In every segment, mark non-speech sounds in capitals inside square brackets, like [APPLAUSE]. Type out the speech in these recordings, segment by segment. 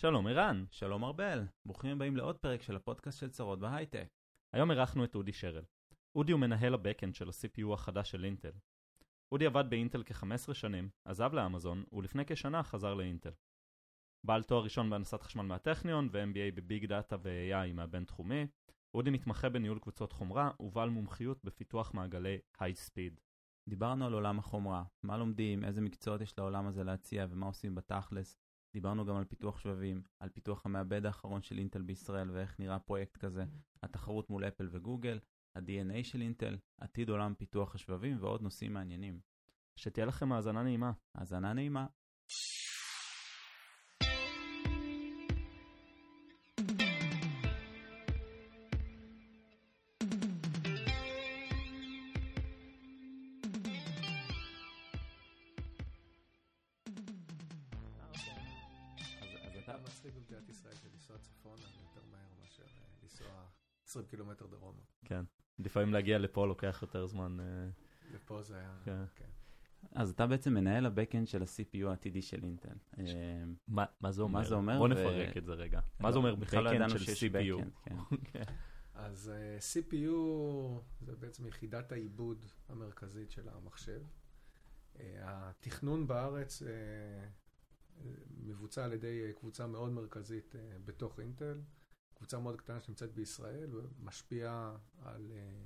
שלום ערן. שלום ארבל, ברוכים הבאים לעוד פרק של הפודקאסט של צרות בהייטק. היום אירחנו את אודי שרל. אודי הוא מנהל ה backend של ה-CPU החדש של אינטל. אודי עבד באינטל כ-15 שנים, עזב לאמזון, ולפני כשנה חזר לאינטל. בעל תואר ראשון בהנדסת חשמל מהטכניון ו-MBA ב big data ו-AI מהבינתחומי, אודי מתמחה בניהול קבוצות חומרה ובעל מומחיות בפיתוח מעגלי high speed. דיברנו על עולם החומרה, מה לומדים, איזה מקצועות יש לעולם הזה להציע ומה עושים בתכלס. דיברנו גם על פיתוח שבבים, על פיתוח המעבד האחרון של אינטל בישראל ואיך נראה פרויקט כזה, התחרות מול אפל וגוגל, ה-DNA של אינטל, עתיד עולם פיתוח השבבים ועוד נושאים מעניינים. שתהיה לכם האזנה נעימה. האזנה נעימה. לפעמים להגיע לפה לוקח יותר זמן. אה, לפה זה היה, כן. כן. אז אתה בעצם מנהל הבקאנד של ה-CPU העתידי של אינטל. אה, מה זה אומר? מה זה אומר? בוא נפרק את זה רגע. מה זה אומר בכלל לא ידענו של CPU? כן. [LAUGHS] אז אה, CPU זה בעצם יחידת העיבוד המרכזית של המחשב. התכנון בארץ מבוצע על ידי קבוצה מאוד מרכזית בתוך אינטל, קבוצה מאוד קטנה שנמצאת בישראל ומשפיעה על אה,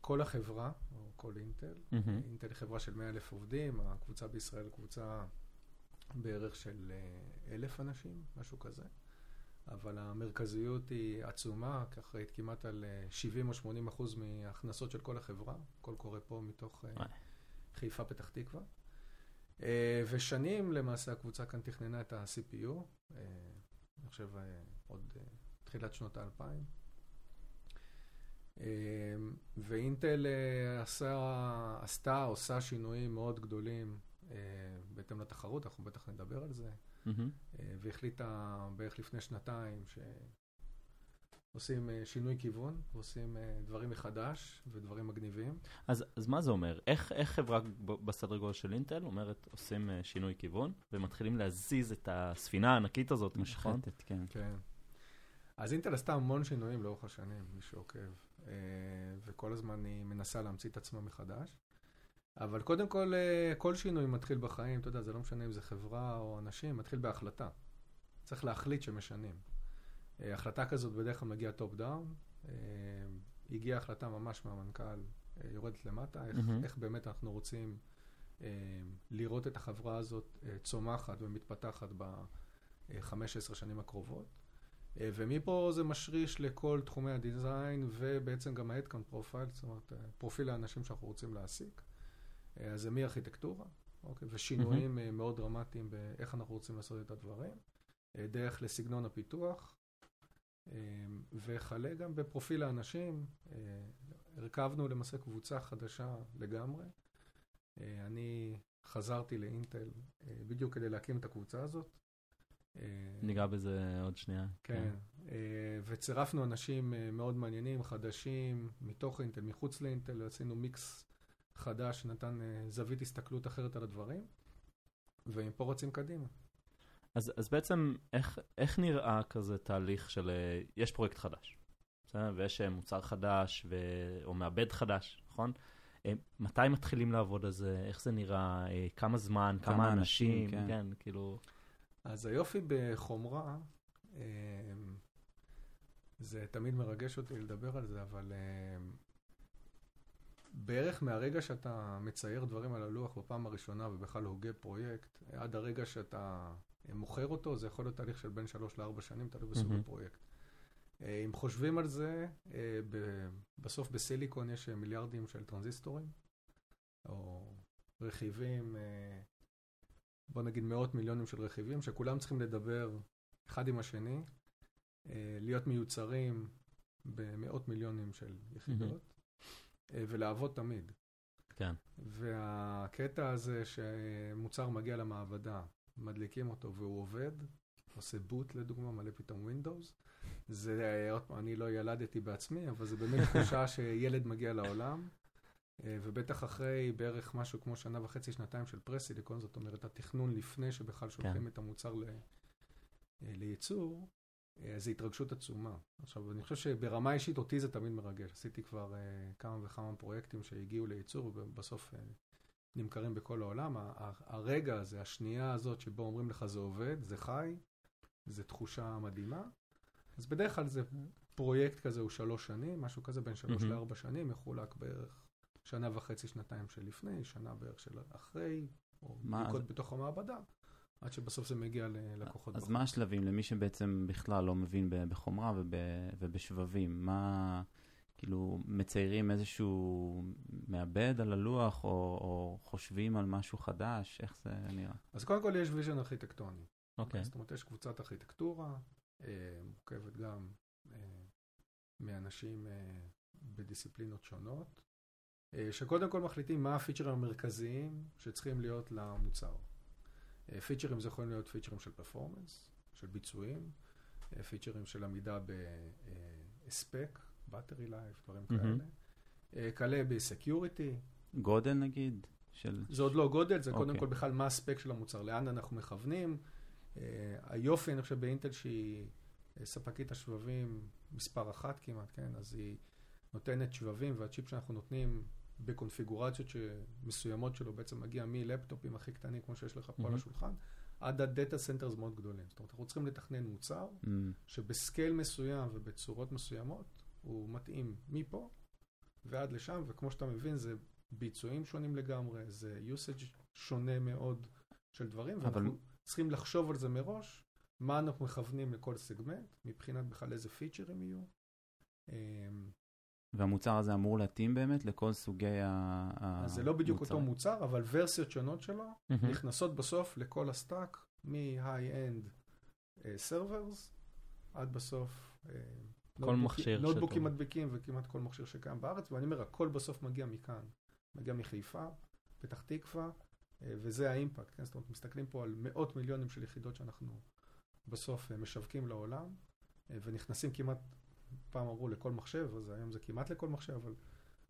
כל החברה, או כל אינטל. מהמם. אינטל היא חברה של 100 אלף עובדים, הקבוצה בישראל היא קבוצה בערך של אה, אלף אנשים, משהו כזה. אבל המרכזיות היא עצומה, כאחראית כמעט על אה, 70 או 80 אחוז מההכנסות של כל החברה. הכל קורה פה מתוך אה. חיפה, פתח תקווה. אה, ושנים למעשה הקבוצה כאן תכננה את ה-CPU, אה, אני חושב אה, עוד אה, תחילת שנות האלפיים. אה, ואינטל אה, עשה, עשתה, עושה שינויים מאוד גדולים אה, בהתאם לתחרות, אנחנו בטח נדבר על זה. אה, והחליטה בערך לפני שנתיים שעושים שינוי כיוון, ועושים אה, דברים מחדש ודברים מגניבים. אז אז מה זה אומר? איך איך חברה בסדר גודל של אינטל אומרת עושים שינוי כיוון ומתחילים להזיז את הספינה הענקית הזאת, נכון? משחתת, כן. כן. אז אינטל עשתה המון שינויים לאורך השנים, מי שעוקב, אה, וכל הזמן היא מנסה להמציא את עצמה מחדש. אבל קודם כל, אה, כל שינוי מתחיל בחיים, אתה יודע, זה לא משנה אם זה חברה או אנשים, מתחיל בהחלטה. צריך להחליט שמשנים. אה, החלטה כזאת בדרך כלל מגיעה top down, הגיעה החלטה ממש מהמנכ"ל, יורדת למטה, איך, מהמם. איך באמת אנחנו רוצים לראות את החברה הזאת צומחת ומתפתחת ב-15 שנים הקרובות. אה, ומפה זה משריש לכל תחומי הדיזיין ובעצם גם ה-Headcount Profile, זאת אומרת, אה, פרופיל האנשים שאנחנו רוצים להעסיק. אה, אז זה מארכיטקטורה, אוקיי, ושינויים אה, מאוד דרמטיים באיך אנחנו רוצים לעשות את הדברים, דרך לסגנון הפיתוח, וכלה גם בפרופיל האנשים. הרכבנו למעשה קבוצה חדשה לגמרי. אני חזרתי לאינטל בדיוק כדי להקים את הקבוצה הזאת. אה, ניגע בזה עוד שנייה. כן, אה, וצירפנו אנשים אה, מאוד מעניינים, חדשים, מתוך אינטל, מחוץ לאינטל, עשינו מיקס חדש שנתן אה, זווית הסתכלות אחרת על הדברים, ומפה רצים קדימה. אז, אז בעצם איך, איך נראה כזה תהליך של, יש פרויקט חדש, בסדר? ויש מוצר חדש ו... או מעבד חדש, נכון? מתי מתחילים לעבוד על זה, איך זה נראה, אה, כמה זמן, כמה, כמה אנשים, אנשים, כן. כן, כאילו, אז היופי בחומרה, אה, זה תמיד מרגש אותי לדבר על זה, אבל אה, בערך מהרגע שאתה מצייר דברים על הלוח בפעם הראשונה ובכלל הוגה פרויקט, עד הרגע שאתה מוכר אותו, זה יכול להיות תהליך של בין שלוש לארבע שנים, תלוי בסוג מהמם. הפרויקט. אה, אם חושבים על זה, אה, בסוף בסיליקון יש אה, מיליארדים של טרנזיסטורים, או רכיבים, בוא נגיד מאות מיליונים של רכיבים, שכולם צריכים לדבר אחד עם השני, אה, להיות מיוצרים במאות מיליונים של יחידות, אה, ולעבוד תמיד. כן. והקטע הזה שמוצר מגיע למעבדה, מדליקים אותו והוא עובד, עושה בוט לדוגמה, מלא פתאום Windows, זה, עוד פעם, אני לא ילדתי בעצמי, אבל זה באמת [LAUGHS] תחושה שילד מגיע לעולם, ובטח אחרי בערך משהו כמו שנה וחצי, שנתיים של פרס-סיליקון, זאת אומרת, התכנון לפני שבכלל שולחים כן. את המוצר ל, ייצור, אה, זה התרגשות עצומה. עכשיו, אני חושב שברמה אישית אותי זה תמיד מרגש. עשיתי כבר כמה וכמה פרויקטים שהגיעו לייצור ובסוף נמכרים בכל העולם. הרגע הזה, השנייה הזאת שבו אומרים לך זה עובד, זה חי, זה תחושה מדהימה. אז בדרך כלל זה פרויקט כזה הוא שלוש שנים, משהו כזה בין שלוש mm-hmm. לארבע שנים, מחולק בערך שנה וחצי, שנתיים של לפני, שנה בערך של אחרי, או בדיקות אז... בתוך המעבדה. עד שבסוף זה מגיע ללקוחות. אז בחור. מה השלבים למי שבעצם בכלל לא מבין בחומרה וב, ובשבבים? מה, כאילו, מציירים איזשהו מעבד על הלוח, או, או חושבים על משהו חדש? איך זה נראה? אז קודם כל יש vision ארכיטקטוני. אוקיי. Okay. זאת אומרת, יש קבוצת ארכיטקטורה, אה, מורכבת גם אה, מאנשים אה, בדיסציפלינות שונות, שקודם כל מחליטים מה הפיצ'רים המרכזיים שצריכים להיות למוצר. פיצ'רים זה יכולים להיות פיצ'רים של performance, של ביצועים, פיצ'רים של עמידה בהספק, battery life, דברים mm-hmm. כאלה. כאלה בסקיוריטי. גודל נגיד? של... זה עוד לא גודל, זה okay. קודם אוקיי. כל בכלל מה הספק של המוצר, לאן אנחנו מכוונים. היופי, אני חושב, באינטל שהיא ספקית השבבים מספר אחת כמעט, כן? אז היא נותנת שבבים, והצ'יפ שאנחנו נותנים בקונפיגורציות מסוימות שלו בעצם מגיע מלפטופים הכי קטנים, כמו שיש לך פה mm-hmm. על השולחן, עד ה data centers מאוד גדולים. זאת אומרת, אנחנו צריכים לתכנן מוצר mm-hmm. שב scale מסוים ובצורות מסוימות, הוא מתאים מפה ועד לשם, וכמו שאתה מבין, זה ביצועים שונים לגמרי, זה usage שונה מאוד של דברים, אבל... ואנחנו צריכים לחשוב על זה מראש, מה אנחנו מכוונים לכל סגמנט, מבחינת בכלל איזה פיצ'רים יהיו. והמוצר הזה אמור להתאים באמת לכל סוגי המוצרים. אז זה לא בדיוק אותו מוצר, אבל ורסיות שונות שלו mm-hmm. נכנסות בסוף לכל ה stack, מ-high-end servers uh, עד בסוף uh, כל מכשיר. נוטבוקים מדביקים וכמעט כל מכשיר שקיים בארץ, ואני אומר, הכל בסוף מגיע מכאן. מגיע מחיפה, פתח תקווה, uh, וזה ה impact. כן? זאת אומרת, מסתכלים פה על מאות מיליונים של יחידות שאנחנו בסוף משווקים לעולם, ונכנסים כמעט פעם אמרו לכל מחשב, אז היום זה כמעט לכל מחשב, אבל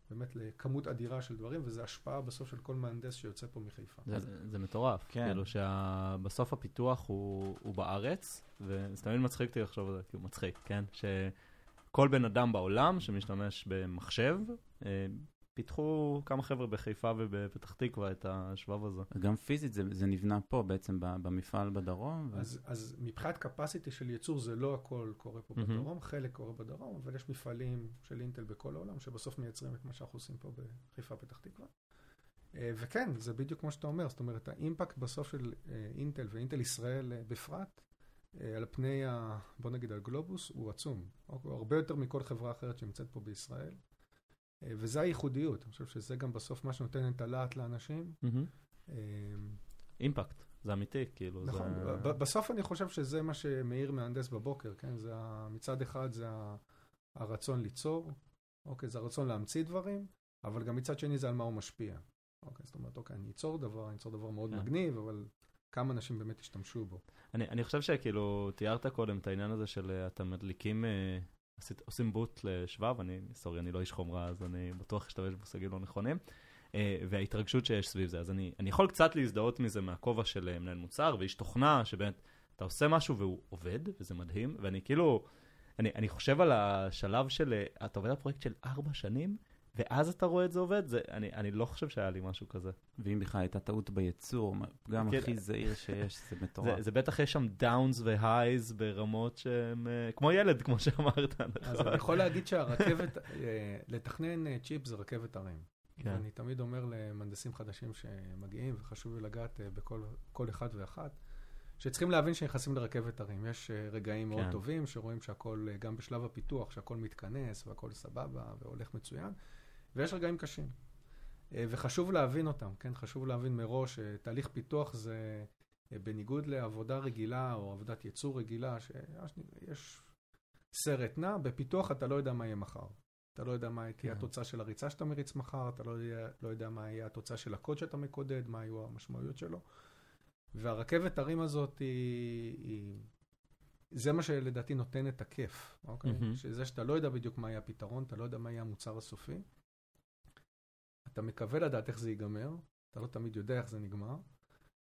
באמת לכמות אדירה של דברים, וזו השפעה בסוף של כל מהנדס שיוצא פה מחיפה. זה, זה, זה מטורף, כן. כאילו שבסוף הפיתוח הוא, הוא בארץ, וזה תמיד מצחיק אותי לחשוב על זה, כאילו מצחיק, כן? שכל בן אדם בעולם שמשתמש במחשב, אה, פיתחו כמה חבר'ה בחיפה ובפתח תקווה את השבב הזה. גם פיזית זה, זה נבנה פה בעצם במפעל בדרום. ו... אז, אז מבחינת capacity של ייצור זה לא הכל קורה פה mm-hmm. בדרום, חלק קורה בדרום, אבל יש מפעלים של אינטל בכל העולם שבסוף מייצרים את מה שאנחנו עושים פה בחיפה פתח תקווה. אה, וכן, זה בדיוק כמו שאתה אומר, זאת אומרת האימפקט בסוף של אה, אינטל ואינטל ישראל אה, בפרט, על פני, ה, בוא נגיד הגלובוס, הוא עצום. הוא הרבה יותר מכל חברה אחרת שנמצאת פה בישראל. אה, וזה הייחודיות, אני חושב שזה גם בסוף מה שנותן את הלהט לאנשים. אמ, אימפקט, זה אמיתי, כאילו. נכון. בסוף אני חושב שזה מה שמאיר מהנדס בבוקר, כן? זה מצד אחד זה הרצון ליצור, אוקיי, זה הרצון להמציא דברים, אבל גם מצד שני זה על מה הוא משפיע. אוקיי, זאת אומרת, אוקיי, אני אצור דבר, אני אצור דבר מאוד כן. מגניב, אבל כמה אנשים באמת ישתמשו בו. אני, אני חושב שכאילו, תיארת קודם את העניין הזה של אה, אתם מדליקים... עושים בוט לשבב, אני, סורי, אני לא איש חומרה, אז אני בטוח אשתמש במושגים לא נכונים, uh, וההתרגשות שיש סביב זה. אז אני, אני יכול קצת להזדהות מזה מהכובע של אה, מנהל מוצר ואיש תוכנה, שבאמת, אתה עושה משהו והוא עובד, וזה מדהים, ואני כאילו, אני, אני חושב על השלב של, אה, אתה עובד על פרויקט של ארבע שנים, ואז אתה רואה את זה עובד, זה, אני, אני לא חושב שהיה לי משהו כזה. ואם בכלל הייתה טעות בייצור, גם כן. הכי זהיר שיש, זה [LAUGHS] מטורף. זה, זה בטח יש שם דאונס והייז ברמות שהם, uh, כמו ילד, כמו שאמרת. [LAUGHS] אז נכון? אני יכול להגיד שהרכבת, uh, לתכנן צ'יפ זה רכבת הרים. כן. ואני תמיד אומר למהנדסים חדשים שמגיעים, וחשוב לי לגעת בכל אחד ואחת, שצריכים להבין שנכנסים לרכבת הרים. יש רגעים כן. מאוד טובים, שרואים שהכל, uh, גם בשלב הפיתוח, שהכל מתכנס והכל סבבה והולך מצוין. ויש רגעים קשים. אה, וחשוב להבין אותם, כן? חשוב להבין מראש שתהליך פיתוח זה אה, בניגוד לעבודה רגילה או עבודת ייצור רגילה, שיש סרט נע, בפיתוח אתה לא יודע מה יהיה מחר. אתה לא יודע מה תהיה כן. התוצאה של הריצה שאתה מריץ מחר, אתה לא יודע, לא יודע מה יהיה התוצאה של הקוד שאתה מקודד, מה יהיו המשמעויות שלו. והרכבת הרים הזאת היא, היא... זה מה שלדעתי נותן את הכיף, אוקיי? Mm-hmm. שזה שאתה לא יודע בדיוק מה יהיה הפתרון, אתה לא יודע מה יהיה המוצר הסופי. אתה מקווה לדעת איך זה ייגמר, אתה לא תמיד יודע איך זה נגמר,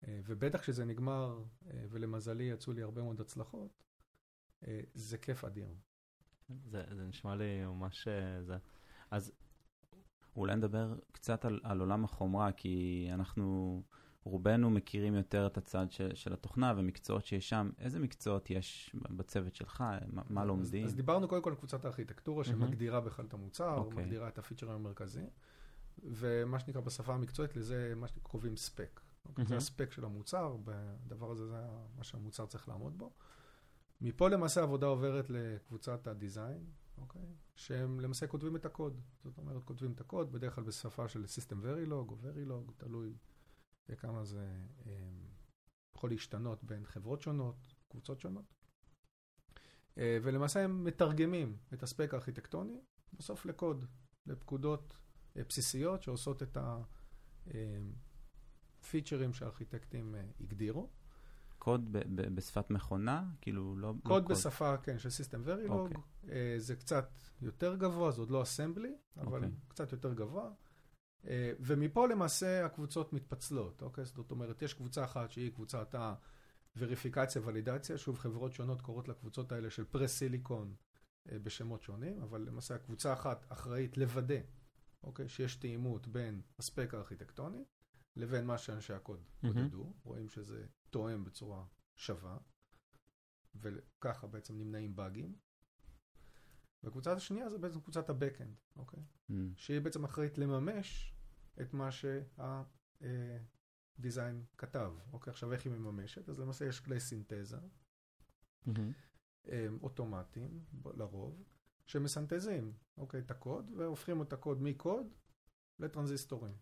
אה, ובטח כשזה נגמר, אה, ולמזלי יצאו לי הרבה מאוד הצלחות, אה, זה כיף אדיר. זה, זה נשמע לי ממש... זה. אז אולי נדבר קצת על, על עולם החומרה, כי אנחנו, רובנו מכירים יותר את הצד של, של התוכנה ומקצועות שיש שם. איזה מקצועות יש בצוות שלך? מה, מה לומדים? אז, אז דיברנו קודם כל על קבוצת הארכיטקטורה, שמגדירה בכלל את המוצר, אוקיי. okay. מגדירה את הפיצ'רים המרכזיים, ומה שנקרא בשפה המקצועית, לזה מה שקוראים ספק. Okay? זה הספק של המוצר, בדבר הזה זה מה שהמוצר צריך לעמוד בו. מפה למעשה העבודה עוברת לקבוצת הדיזיין, אוקיי? שהם למעשה כותבים את הקוד. זאת אומרת, כותבים את הקוד, בדרך כלל בשפה של System Verilog או Verilog, תלוי בכמה זה אה, יכול להשתנות בין חברות שונות, קבוצות שונות. אה, ולמעשה הם מתרגמים את הספק הארכיטקטוני בסוף לקוד, לפקודות בסיסיות שעושות את הפיצ'רים שהארכיטקטים הגדירו. קוד ב- ב- בשפת מכונה? כאילו לא... קוד, לא קוד בשפה, כן, של System Verilog. Okay. אוקיי. Uh, זה קצת יותר גבוה, זה עוד לא אסמבלי, אבל okay. אוקיי. קצת יותר גבוה. Uh, ומפה למעשה הקבוצות מתפצלות, אוקיי? Okay? זאת אומרת, יש קבוצה אחת שהיא קבוצת הווריפיקציה, ולידציה, שוב, חברות שונות קוראות לקבוצות האלה של פרס-סיליקון uh, בשמות שונים, אבל למעשה הקבוצה אחת אחראית לוודא, אוקיי? שיש תאימות בין הספק הארכיטקטוני לבין מה שאנשי הקוד mm-hmm. עודדו, רואים שזה תואם בצורה שווה, וככה בעצם נמנעים באגים. והקבוצה השנייה זה בעצם קבוצת ה-Backend, אוקיי? Mm. שהיא בעצם אחראית לממש את מה שהדיזיין כתב. אוקיי, עכשיו איך היא מממשת? אז למעשה יש כלי סינתזה, mm-hmm. אוטומטיים, לרוב, שמסנתזים, אוקיי, את הקוד, והופכים את הקוד מקוד לטרנזיסטורים.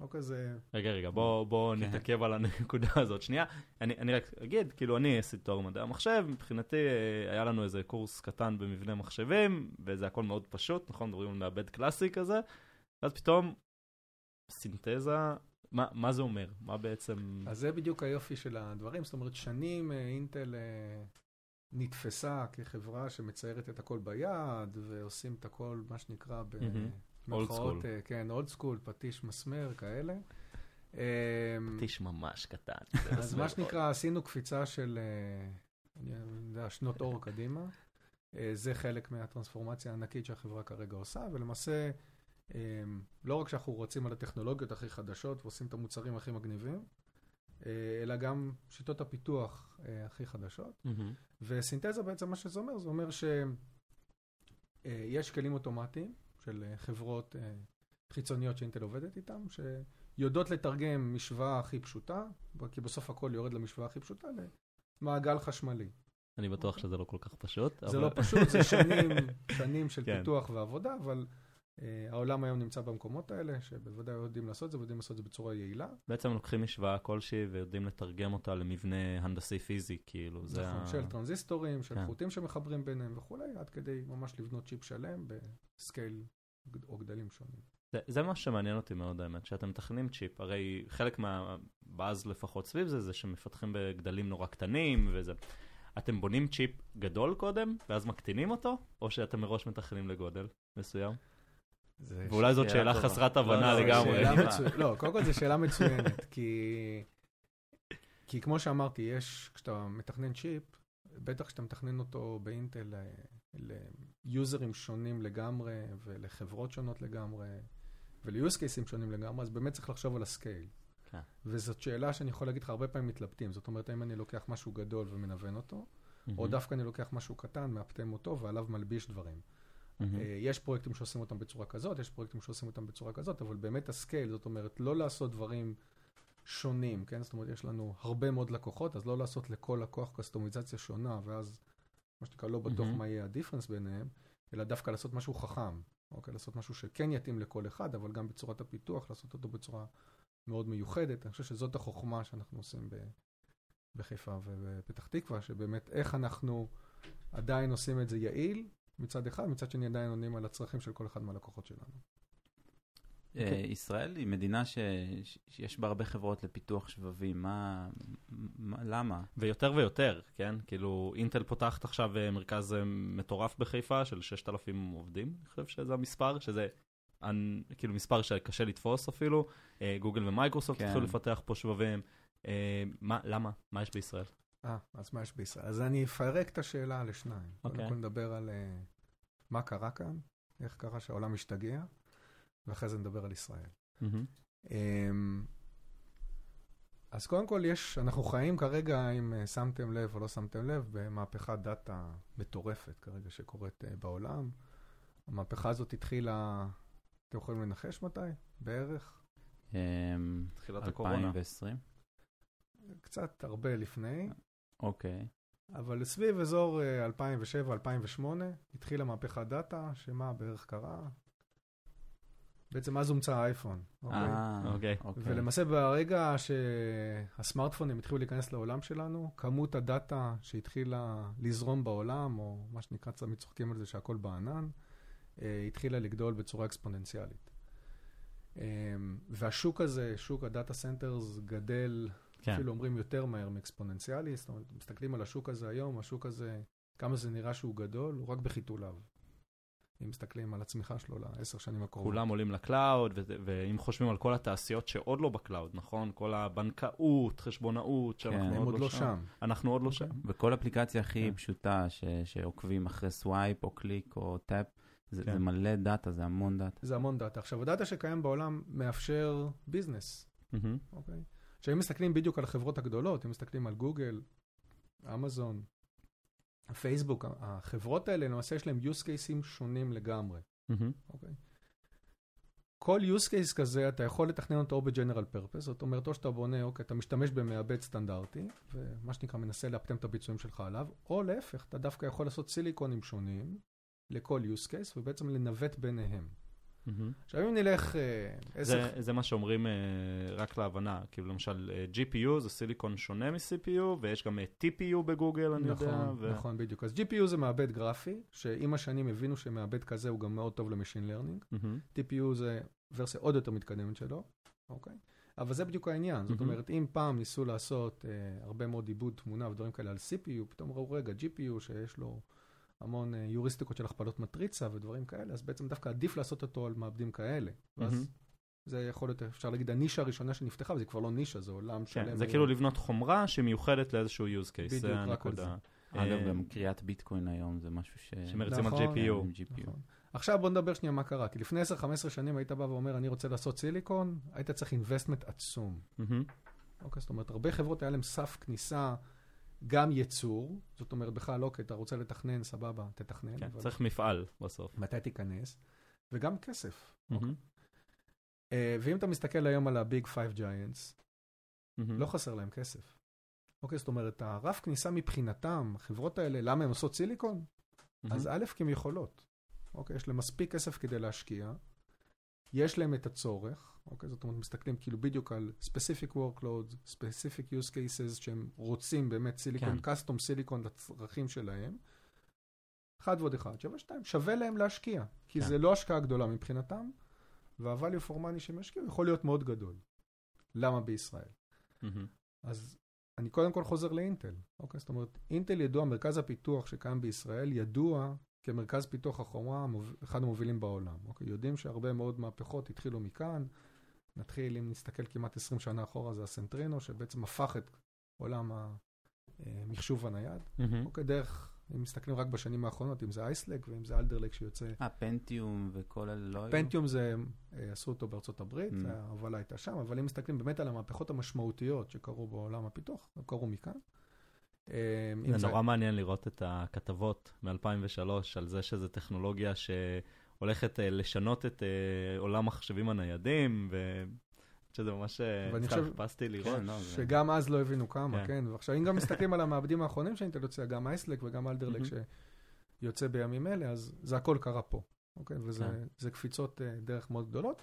לא כזה... רגע, רגע, בוא, בוא כן. נתעכב על הנקודה [LAUGHS] הזאת. שנייה, אני, אני רק אגיד, כאילו, אני עשיתי תואר מדעי המחשב, מבחינתי היה לנו איזה קורס קטן במבנה מחשבים, וזה הכל מאוד פשוט, נכון? מדברים על מעבד קלאסי כזה, ואז פתאום סינתזה, מה, מה זה אומר? מה בעצם... אז זה בדיוק היופי של הדברים, זאת אומרת, שנים אה, אינטל אה, נתפסה כחברה שמציירת את הכל ביד, ועושים את הכל, מה שנקרא, ב... old school. אה, כן, old school, פטיש מסמר, כאלה. אמ, פטיש ממש קטן. אז מה שנקרא, עשינו קפיצה של, אה, אני יודע, שנות אור קדימה. אה, זה חלק מהטרנספורמציה הענקית שהחברה כרגע עושה, ולמעשה, אמ, לא רק שאנחנו רוצים על הטכנולוגיות הכי חדשות ועושים את המוצרים הכי מגניבים, אלא גם שיטות הפיתוח הכי חדשות. וסינתזה בעצם מה שזה אומר, זה אומר שיש כלים אוטומטיים של אה, חברות אה, חיצוניות שאינטל עובדת איתן, שיודעות לתרגם משוואה הכי פשוטה, כי בסוף הכל יורד למשוואה הכי פשוטה, למעגל חשמלי. אני בטוח שזה לא כל כך פשוט. זה לא פשוט, זה שנים, [LAUGHS] שנים של כן. פיתוח ועבודה, אבל העולם היום נמצא במקומות האלה, שבוודאי יודעים לעשות את זה, ויודעים לעשות את זה בצורה יעילה. בעצם לוקחים משוואה כלשהי ויודעים לתרגם אותה למבנה הנדסי פיזי, כאילו, זה נכון, ה... של טרנזיסטורים, של כן. חוטים שמחברים ביניהם וכולי, עד כדי ממש לבנות צ'יפ שלם ב scale או גדלים שונים. זה, זה מה שמעניין אותי מאוד האמת, שאתם מתכננים צ'יפ, הרי חלק מהבאז לפחות סביב זה, זה שמפתחים בגדלים נורא קטנים וזה. אתם בונים צ'יפ גדול קודם, ואז מקטינים אותו, או שאתם מראש מתכננים לגודל מסוים? ואולי זאת שאלה טובה. חסרת הבנה לא, לא, לגמרי. [LAUGHS] מצו... לא, קודם כל זו שאלה מצוינת, [LAUGHS] כי... כי כמו שאמרתי, יש, כשאתה מתכנן צ'יפ, בטח כשאתה מתכנן אותו באינטל ליוזרים שונים לגמרי, ולחברות שונות לגמרי, ול use caseים שונים לגמרי, אז באמת צריך לחשוב על ה scale. כן. וזאת שאלה שאני יכול להגיד לך, הרבה פעמים מתלבטים. זאת אומרת, האם אני לוקח משהו גדול ומנוון אותו, mm-hmm. או דווקא אני לוקח משהו קטן, מאפטם אותו, ועליו מלביש דברים. Mm-hmm. יש פרויקטים שעושים אותם בצורה כזאת, יש פרויקטים שעושים אותם בצורה כזאת, אבל באמת ה scale, זאת אומרת, לא לעשות דברים שונים, כן? זאת אומרת, יש לנו הרבה מאוד לקוחות, אז לא לעשות לכל לקוח קסטומיזציה שונה, ואז מה שנקרא לא בטוח mm-hmm. מה יהיה הדיפרנס ביניהם, אלא דווקא לעשות משהו חכם, אוקיי? לעשות משהו שכן יתאים לכל אחד, אבל גם בצורת הפיתוח, לעשות אותו בצורה מאוד מיוחדת. אני חושב שזאת החוכמה שאנחנו עושים ב... בחיפה ובפתח תקווה, שבאמת איך אנחנו עדיין עושים את זה יעיל מצד אחד, מצד שני עדיין עונים על הצרכים של כל אחד מהלקוחות שלנו. Okay. אה, אוקיי. ישראל היא מדינה ש... שיש בה הרבה חברות לפיתוח שבבים, מה... מה... למה? ויותר ויותר, כן? כאילו, אינטל פותחת עכשיו אה, מרכז אה, מטורף בחיפה של 6,000 עובדים, אני חושב שזה המספר, שזה. כאילו מספר שקשה לתפוס אפילו. גוגל ומייקרוסופט כן. התחילו לפתח פה שבבים. מה, למה? מה יש בישראל? אה, אז מה יש בישראל? אז אני אפרק את השאלה לשניים. אוקיי. קודם כל נדבר על אה, מה קרה כאן, איך קרה שהעולם השתגע, ואחרי זה נדבר על ישראל. אמ, אז קודם כל יש, אנחנו חיים כרגע, אם אה, שמתם לב או לא שמתם לב, במהפכת דאטה מטורפת כרגע שקורית אה, בעולם. המהפכה הזאת התחילה, אתם יכולים לנחש מתי? בערך? אמ, תחילת הקורונה. 2020? קצת הרבה לפני, אוקיי. אבל סביב אזור אה, 2007-2008 התחילה מהפכת דאטה, שמה בערך קרה? בעצם אז הומצא האייפון. אוקיי? אה, אוקיי. אוקיי. ולמעשה ברגע שהסמארטפונים התחילו להיכנס לעולם שלנו, כמות הדאטה שהתחילה לזרום בעולם, או מה שנקרא, תמיד צוחקים על זה שהכל בענן, אה, התחילה לגדול בצורה אקספוננציאלית. אה, והשוק הזה, שוק ה data centers, גדל, כן. אפילו אומרים יותר מהר מאקספוננציאלי, זאת אומרת, מסתכלים על השוק הזה היום, השוק הזה, כמה זה נראה שהוא גדול, הוא רק בחיתוליו. אם מסתכלים על הצמיחה שלו לעשר שנים הקרובות. כולם עולים ל cloud, ו- ואם חושבים על כל התעשיות שעוד לא ב cloud, נכון? כל הבנקאות, חשבונאות, שאנחנו כן. הם עוד לא שם. אנחנו עוד לא אוקיי. שם. וכל אפליקציה הכי כן. פשוטה ש- שעוקבים אחרי swipe או קליק או tap, זה כן. זה מלא דאטה, זה המון דאטה. זה המון דאטה. עכשיו, הדאטה שקיים בעולם מאפשר business. אוקיי? עכשיו, אם מסתכלים בדיוק על החברות הגדולות, אם מסתכלים על גוגל, אמזון, פייסבוק, החברות האלה, למעשה יש להם use cases שונים לגמרי, מהמם. אוקיי? כל use case כזה, אתה יכול לתכנן אותו או ב-general purpose, זאת אומרת, או שאתה בונה, אוקיי, אתה משתמש במעבד סטנדרטי, ומה שנקרא, מנסה לאפטם את הביצועים שלך עליו, או להפך, אתה דווקא יכול לעשות סיליקונים שונים לכל use case, ובעצם לנווט ביניהם. מהמם. עכשיו, אם נלך אה. זה, מה שאומרים אה, רק להבנה, כאילו למשל אה, GPU זה סיליקון שונה מ-CPU, ויש גם TPU בגוגל, אני נכון, יודע. ו... נכון, בדיוק. אז GPU זה מעבד גרפי, שעם השנים הבינו שמעבד כזה הוא גם מאוד טוב ל machine learning. TPU זה ורסיה עוד יותר מתקדמת שלו, אוקיי? אבל זה בדיוק העניין. זאת מהמם. אומרת, אם פעם ניסו לעשות אה, הרבה מאוד עיבוד תמונה ודברים כאלה על CPU, פתאום ראו, רגע, GPU שיש לו המון אה, יוריסטיקות של הכפלות מטריצה ודברים כאלה, אז בעצם דווקא עדיף לעשות אותו על מעבדים כאלה. ואז. זה יכול להיות, אפשר להגיד, הנישה הראשונה שנפתחה, וזה כבר לא נישה, זה עולם שלם. כן, זה. כאילו לבנות חומרה שמיוחדת לאיזשהו use case, בדיוק, זה רק על. אגב, אה, גם קריאת ביטקוין היום זה משהו ש... שמריצים על נכון. GPU. נכון. עכשיו בוא נדבר שנייה מה קרה, כי לפני 10-15 שנים היית בא ואומר, אני רוצה לעשות סיליקון, היית צריך investment עצום. אוקיי, זאת אומרת, הרבה חברות היה להם סף כניסה, גם ייצור, זאת אומרת, בכלל, אוקיי, אתה רוצה לתכנן, סבבה, תתכנן. כן, אבל צריך מפעל בסוף. מתי תיכנס? וגם כסף. מהמם. אה, ואם אתה מסתכל היום על Five Giants, מהמם. לא חסר להם כסף. אוקיי, זאת אומרת, הרף כניסה מבחינתם, החברות האלה, למה הן עושות סיליקון? מהמם. אז א', כי הן יכולות. אוקיי, יש להם מספיק כסף כדי להשקיע, יש להם את הצורך, אוקיי, זאת אומרת, מסתכלים כאילו בדיוק על specific workloads, specific use cases שהם רוצים באמת סיליקון, כן. custom סיליקון לצרכים שלהם. אחד ועוד אחד, שווה שתיים, שווה להם להשקיע, כי כן. זה לא השקעה גדולה מבחינתם, וה-value for money שהם ישקיעו יכול להיות מאוד גדול. למה בישראל? מהמם. אז אני קודם כל חוזר לאינטל, אוקיי? זאת אומרת, אינטל ידוע, מרכז הפיתוח שקיים בישראל, ידוע כמרכז פיתוח החומרה, המוב- אחד המובילים בעולם, אוקיי? יודעים שהרבה מאוד מהפכות התחילו מכאן. נתחיל, אם נסתכל כמעט 20 שנה אחורה, זה הסנטרינו, שבעצם הפך את עולם המחשוב הנייד. מהמם. אוקיי, דרך, אם מסתכלים רק בשנים האחרונות, אם זה אייסלק ואם זה אלדרלק שיוצא. אה, פנטיום וכל אלה לא היו? פנטיום זה, אה, עשו אותו בארצות הברית, Mm. ההובלה הייתה שם, אבל אם מסתכלים באמת על המהפכות המשמעותיות שקרו בעולם הפיתוח, הם קרו מכאן. אה, אם זה נורא מעניין לראות את הכתבות מ-2003 על זה שזו טכנולוגיה שהולכת אה, לשנות את אה, עולם המחשבים הניידים, ושזה ממש, אה, ואני סתם חושב- חיפשתי לראות. כן, לא, זה- שגם אז לא הבינו כמה, כן. כן. ועכשיו, אם גם [LAUGHS] מסתכלים על המעבדים האחרונים שאינטל יוצא, גם אייסלק וגם אלדרלק. שיוצא בימים אלה, אז זה הכל קרה פה, אוקיי? כן. וזה זה קפיצות אה, דרך מאוד גדולות.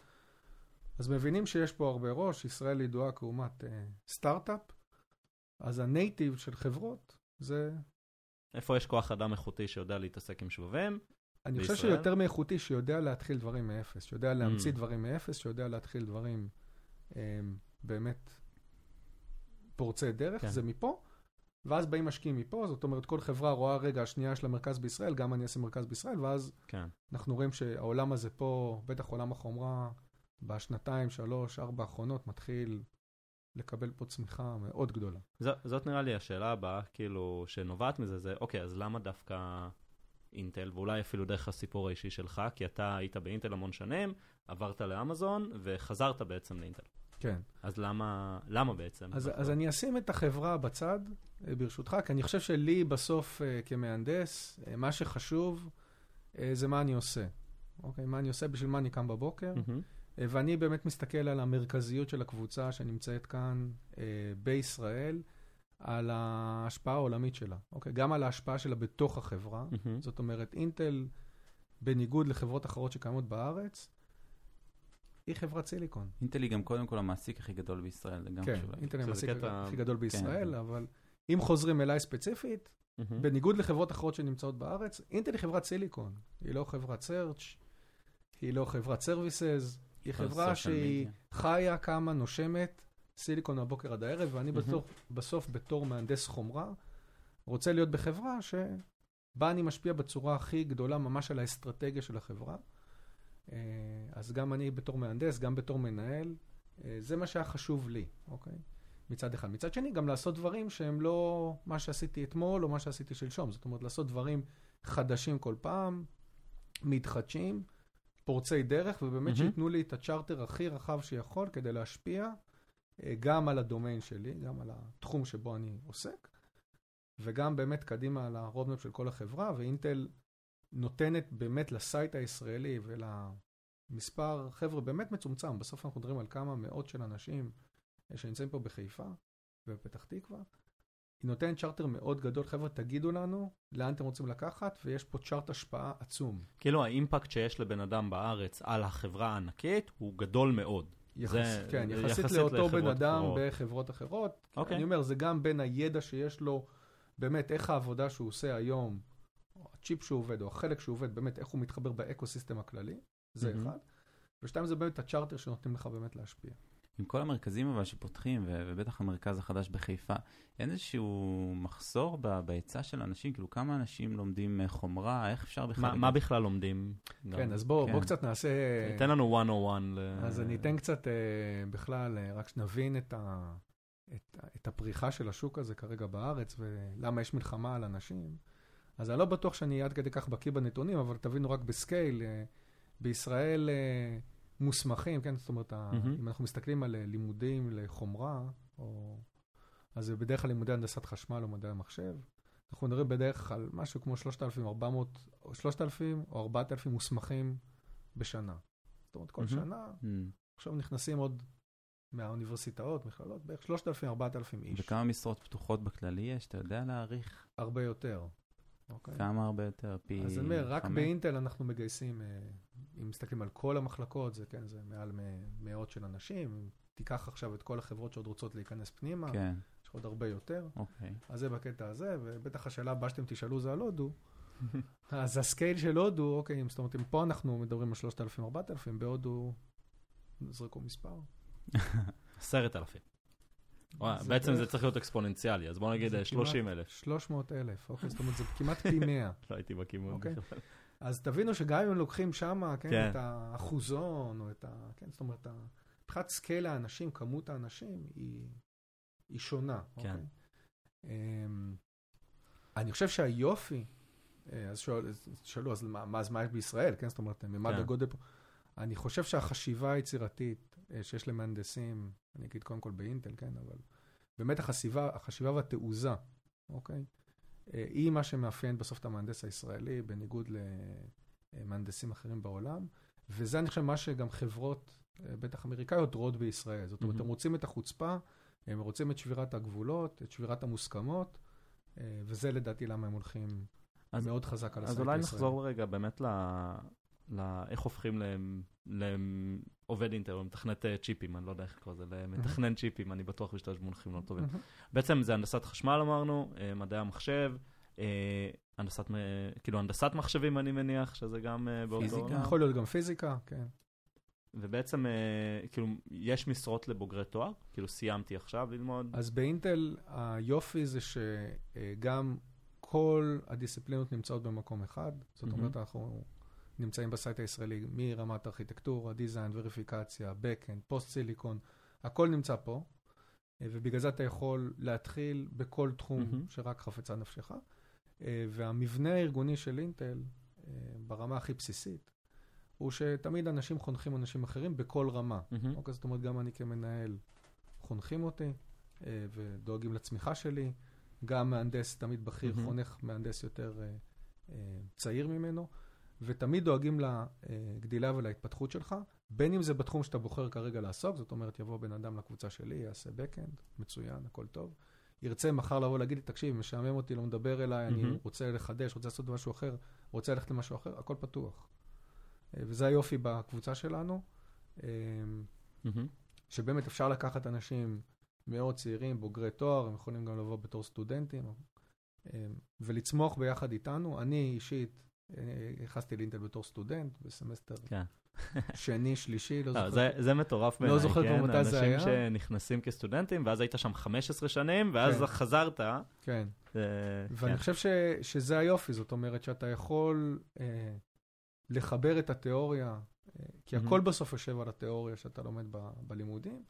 אז מבינים שיש פה הרבה ראש, ישראל ידועה כאומת אה, סטארט-אפ, אז הנייטיב של חברות זה, איפה יש כוח אדם איכותי שיודע להתעסק עם שבבים? אני חושב בישראל? שיותר מאיכותי, שיודע להתחיל דברים מאפס, שיודע להמציא Mm. דברים מאפס, שיודע להתחיל דברים אה, באמת פורצי דרך, כן. זה מפה. ואז באים משקיעים מפה, זאת אומרת, כל חברה רואה, רגע, השנייה יש לה מרכז בישראל, גם אני אעשה מרכז בישראל, ואז כן. אנחנו רואים שהעולם הזה פה, בטח עולם החומרה, בשנתיים, שלוש, ארבע האחרונות, מתחיל לקבל פה צמיחה מאוד גדולה. ז, זאת נראה לי השאלה הבאה, כאילו, שנובעת מזה, זה, אוקיי, אז למה דווקא אינטל, ואולי אפילו דרך הסיפור האישי שלך, כי אתה היית באינטל המון שנים, עברת לאמזון, וחזרת בעצם לאינטל. כן. אז למה, למה בעצם? אז, אז אני אשים את החברה בצד, אה, ברשותך, כי אני חושב שלי בסוף אה, כמהנדס, אה, מה שחשוב זה מה אני עושה. אוקיי? מה אני עושה, בשביל מה אני קם בבוקר. Mm-hmm. ואני באמת מסתכל על המרכזיות של הקבוצה שנמצאת כאן בישראל, על ההשפעה העולמית שלה. אוקיי? גם על ההשפעה שלה בתוך החברה. Mm-hmm. זאת אומרת, אינטל, בניגוד לחברות אחרות שקיימות בארץ, היא חברת סיליקון. אינטל היא גם קודם כל המעסיק הכי גדול בישראל, זה גם כן, חשוב להגיד. אינטל היא המעסיק קטע- הכי גדול בישראל, כן. אבל אם חוזרים אליי ספציפית, Mm-hmm. בניגוד לחברות אחרות שנמצאות בארץ, אינטל היא חברת סיליקון. היא לא חברת search, היא לא חברת services, היא חברה שהיא. חיה, קמה, נושמת, סיליקון מהבוקר עד הערב, ואני. בסוף, בסוף בתור מהנדס חומרה, רוצה להיות בחברה שבה אני משפיע בצורה הכי גדולה ממש על האסטרטגיה של החברה. אה, אז גם אני בתור מהנדס, גם בתור מנהל, אה, זה מה שהיה חשוב לי, אוקיי? מצד אחד. מצד שני, גם לעשות דברים שהם לא מה שעשיתי אתמול או מה שעשיתי שלשום. זאת אומרת, לעשות דברים חדשים כל פעם, מתחדשים, פורצי דרך, ובאמת מהמם. שייתנו לי את הצ'רטר הכי רחב שיכול כדי להשפיע אה, גם על הדומיין שלי, גם על התחום שבו אני עוסק, וגם באמת קדימה על ה roadmap של כל החברה, ואינטל נותנת באמת ל site הישראלי ולמספר חבר'ה באמת מצומצם, בסוף אנחנו מדברים על כמה מאות של אנשים אה, שנמצאים פה בחיפה ובפתח תקווה. היא נותנת צ'רטר מאוד גדול, חבר'ה, תגידו לנו לאן אתם רוצים לקחת, ויש פה צ'ארט השפעה עצום. כאילו ה impact שיש לבן אדם בארץ על החברה הענקית הוא גדול מאוד. יחס, זה- כן, יחסית יחסית לאותו בן אדם אחרות. בחברות אחרות. אוקיי. אני אומר, זה גם בין הידע שיש לו, באמת, איך העבודה שהוא עושה היום, או הצ'יפ שהוא עובד, או החלק שהוא עובד, באמת, איך הוא מתחבר ב ecosystem הכללי, זה מהמם. אחד. ושתיים, זה באמת הצ'רטר שנותנים לך באמת להשפיע. עם כל המרכזים אבל שפותחים, ובטח המרכז החדש בחיפה, אין איזשהו מחסור בהיצע של אנשים? כאילו, כמה אנשים לומדים אה, חומרה? איך אפשר בכלל... מה, לגייס? מה בכלל לומדים? גם? כן, אז בואו כן. בוא קצת נעשה... תן לנו 101. ל... אז אני אתן קצת אה, בכלל, אה, רק שנבין את, ה, את, את הפריחה של השוק הזה כרגע בארץ, ולמה יש מלחמה על אנשים. אז אני לא בטוח שאני עד כדי כך בקיא בנתונים, אבל תבינו רק בסקייל, בישראל מוסמכים, כן, זאת אומרת, מהמם. אם אנחנו מסתכלים על אה, לימודים לחומרה, או... אז זה בדרך כלל לימודי הנדסת חשמל או מדעי המחשב. אנחנו מדברים בדרך כלל משהו כמו 3,400, או 3,000 או 4,000 מוסמכים בשנה. זאת אומרת, כל מהמם. שנה Mm. עכשיו נכנסים עוד מהאוניברסיטאות, מכללות, בערך 3,000-4,000 איש. וכמה משרות פתוחות בכללי יש? אתה יודע להעריך? הרבה יותר. אוקיי? כמה הרבה יותר? פי אז אני אומר, רק? באינטל אנחנו מגייסים, אה, אם מסתכלים על כל המחלקות, זה כן, זה מעל מ- מאות של אנשים. אם תיקח עכשיו את כל החברות שעוד רוצות להיכנס פנימה, כן, יש עוד הרבה יותר. אוקיי. אז זה בקטע הזה, ובטח השאלה הבאה שאתם תשאלו זה על הודו. [LAUGHS] אז הסקייל של הודו, אוקיי, זאת אומרת, אם פה אנחנו מדברים על 3,000-4,000, בהודו זרקו מספר. עשרת אלפים. [LAUGHS] וואי, זה בעצם זה צריך להיות אקספוננציאלי, אז בוא נגיד זה אה, כמעט- 30 אלף. 300 אלף, אוקיי? זאת אומרת, זה כמעט פי 100. [LAUGHS] לא הייתי בכיוון. אוקיי. בכלל. אז תבינו שגם אם לוקחים שם, כן, כן. את האחוזון, או את ה... כן, זאת אומרת, מבחינת scale האנשים, כמות האנשים, היא, היא שונה, כן. אוקיי? אמ, אני חושב שהיופי, אה, אז שואל- אז שאלו, אז מה, מה- אז מה יש בישראל, כן? זאת אומרת, ממד כן. הגודל פה. אני חושב שהחשיבה היצירתית אה, שיש למהנדסים, אני אגיד קודם כל באינטל, כן, אבל באמת החשיבה, החשיבה והתעוזה, אוקיי? אה, היא מה שמאפיין בסוף את המהנדס הישראלי, בניגוד למהנדסים אחרים בעולם, וזה אני חושב מה שגם חברות, אה, בטח אמריקאיות, רואות בישראל. זאת אומרת, מהמם. הם רוצים את החוצפה, הם רוצים את שבירת הגבולות, את שבירת המוסכמות, אה, וזה לדעתי למה הם הולכים אז- מאוד חזק על על ה site אולי הישראלי. נחזור רגע באמת ל... ל... איך הופכים לעובד אינטל, או מתכנת אה, צ'יפים, אני לא יודע איך לקרוא לזה, למתכנן צ'יפים, אני בטוח משתמש במונחים לא טובים. בעצם זה הנדסת חשמל אמרנו, אה, מדעי המחשב, אה, הנדסת, כאילו הנדסת מחשבים אני מניח, שזה גם באותו... פיזיקה. יכול להיות גם פיזיקה, כן. ובעצם, כאילו, יש משרות לבוגרי תואר? כאילו, סיימתי עכשיו ללמוד? אז באינטל היופי זה שגם כל הדיסציפלינות נמצאות במקום אחד. זאת. אומרת, אנחנו נמצאים ב site הישראלי מרמת ארכיטקטורה, design, וריפיקציה, backend, post silicon, הכל נמצא פה. אה, ובגלל זה אתה יכול להתחיל בכל תחום מהמם. שרק חפצה נפשך. אה, והמבנה הארגוני של אינטל, אה, ברמה הכי בסיסית, הוא שתמיד אנשים חונכים אנשים אחרים בכל רמה. מהמם. אוקיי, זאת אומרת, גם אני כמנהל, חונכים אותי ודואגים לצמיחה שלי. גם מהנדס תמיד בכיר מהמם. חונך מהנדס יותר צעיר ממנו, ותמיד דואגים לגדילה ולהתפתחות שלך, בין אם זה בתחום שאתה בוחר כרגע לעסוק, זאת אומרת, יבוא בן אדם לקבוצה שלי, יעשה backend, מצוין, הכל טוב. ירצה מחר לבוא להגיד לי, תקשיב, משעמם אותי, לא מדבר אליי, אני. רוצה לחדש, רוצה לעשות משהו אחר, רוצה ללכת למשהו אחר, הכל פתוח. אה, וזה היופי בקבוצה שלנו. מהמם. שבאמת אפשר לקחת אנשים מאוד צעירים, בוגרי תואר, הם יכולים גם לבוא בתור סטודנטים, אה, ולצמוח ביחד איתנו. אני אישית נכנסתי לאינטל בתור סטודנט בסמסטר כן. שני, שלישי, לא לא, זוכר. זה, מטורף לא בעיניי, זוכר כבר כן? מתי זה היה. אנשים שנכנסים כסטודנטים, ואז היית שם 15 שנים, ואז כן. חזרת. כן. ואני. חושב שזה היופי, זאת אומרת שאתה יכול אה, לחבר את התיאוריה, אה, כי. הכל בסוף יושב על התיאוריה שאתה לומד בלימודים,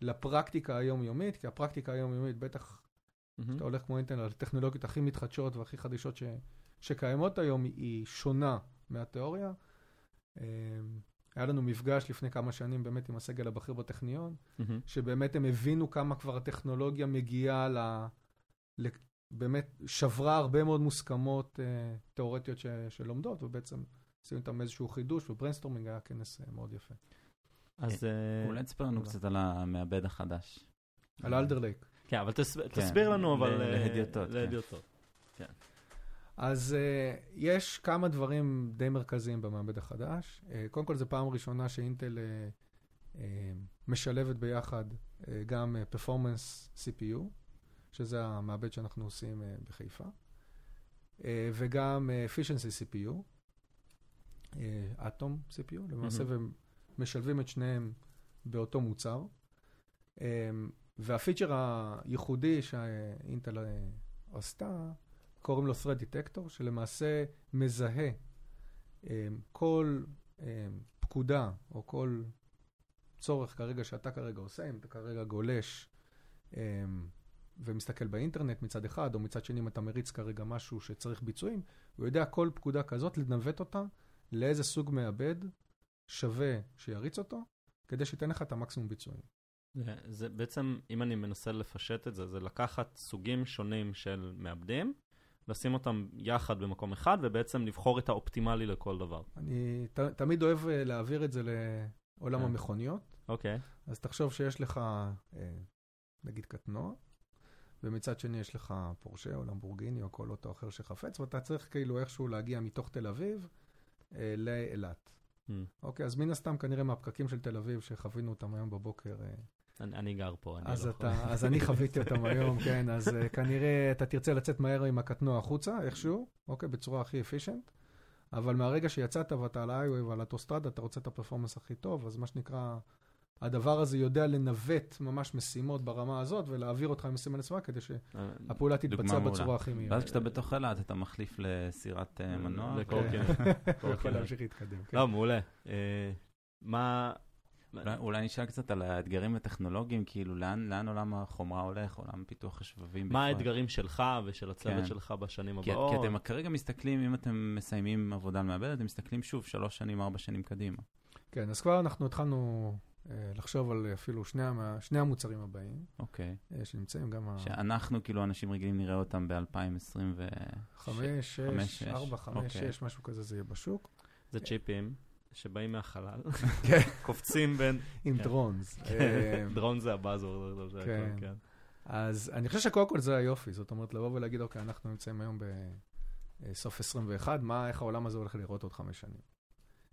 לפרקטיקה היומיומית, כי הפרקטיקה היומיומית, בטח מהמם. אתה הולך כמו אינטרנט, הטכנולוגיות הכי מתחדשות והכי חדישות ש, שקיימות היום, היא שונה מהתיאוריה. אה, היה לנו מפגש לפני כמה שנים באמת עם הסגל הבכיר בטכניון, מהמם. שבאמת הם הבינו כמה כבר הטכנולוגיה מגיעה ל... ל... באמת שברה הרבה מאוד מוסכמות אה, תיאורטיות ש... שלומדות, ובעצם עשינו איתם איזשהו חידוש, ו brainstorming היה כנס אה, מאוד יפה. אז... אה, אולי תספר לנו תודה. קצת על המעבד החדש. על אלדר לייק. כן, אבל תס- כן, תסביר לנו, אבל... ל- אה, להדיוטות, כן. אז uh, יש כמה דברים די מרכזיים במעבד החדש. Uh, קודם כל, זו פעם ראשונה שאינטל uh, uh, משלבת ביחד uh, גם uh, Performance CPU, שזה המעבד שאנחנו עושים uh, בחיפה, uh, וגם uh, Efficiency CPU, uh, Atom CPU, למעשה, מהמם. ומשלבים את שניהם באותו מוצר. Um, והפיצ'ר הייחודי שאינטל עשתה, קוראים לו thread detector, שלמעשה מזהה um, כל um, פקודה או כל צורך כרגע שאתה כרגע עושה, אם אתה כרגע גולש um, ומסתכל באינטרנט מצד אחד, או מצד שני אם אתה מריץ כרגע משהו שצריך ביצועים, הוא יודע כל פקודה כזאת לנווט אותה לאיזה סוג מעבד שווה שיריץ אותו, כדי שייתן לך את המקסימום ביצועים. זה, זה בעצם, אם אני מנסה לפשט את זה, זה לקחת סוגים שונים של מעבדים, לשים אותם יחד במקום אחד, ובעצם לבחור את האופטימלי לכל דבר. אני ת, תמיד אוהב אה, להעביר את זה לעולם כן. המכוניות. אוקיי. אז תחשוב שיש לך, אה, נגיד קטנוע, ומצד שני יש לך פורשה או למבורגיני או כל אוטו אחר שחפץ, ואתה צריך כאילו איכשהו להגיע מתוך תל אביב אה, לאילת. Hmm. אוקיי, אז מן הסתם כנראה מהפקקים של תל אביב שחווינו אותם היום בבוקר, אה, אני, אני גר פה, אני אז, לא אתה, יכול. אז אני [LAUGHS] חוויתי אותם היום, כן, אז uh, כנראה אתה תרצה לצאת מהר עם הקטנוע החוצה, איכשהו, אוקיי, בצורה הכי אפישנט, אבל מהרגע שיצאת ואתה על ה-highway ועל האוטוסטרדה, אתה רוצה את הפרפורמנס הכי טוב, אז מה שנקרא, הדבר הזה יודע לנווט ממש משימות ברמה הזאת, ולהעביר אותך ממשימה למשימה, כדי שהפעולה תתבצע. בצורה הכי מהירה. ואז כשאתה בתוך אילת אתה מחליף לסירת אה, מנוע. לקורקינט. הוא יכול. להמשיך להתקדם. כן. לא, מעולה. אה, מה... אולי- אולי נשאל קצת על האתגרים הטכנולוגיים, כאילו לאן לאן עולם החומרה הולך, עולם פיתוח השבבים. מה בפרט. האתגרים שלך ושל הצוות כן. שלך בשנים כי, הבאות? כי אתם כרגע מסתכלים, אם אתם מסיימים עבודה על מעבד, אתם מסתכלים שוב שלוש שנים, ארבע שנים קדימה. כן, אז כבר אנחנו התחלנו אה, לחשוב על אפילו שני המ- שני המוצרים הבאים, אוקיי. אה, שנמצאים גם ה... שאנחנו, כאילו, אנשים רגילים נראה אותם ב-2020 ו... חמש, חמש, שש, שש. ארבע, חמש, אוקיי. שש, משהו כזה זה יהיה בשוק. זה צ'יפים שבאים מהחלל, כן. קופצים בין... עם כן. דרונס. כן, אה, דרון זה הבאזוורד, זה כן. כן. אז אני חושב שקודם כל זה היופי, זאת אומרת, לבוא ולהגיד, אוקיי, אנחנו נמצאים היום בסוף 21, מה, איך העולם הזה הולך לראות עוד חמש שנים?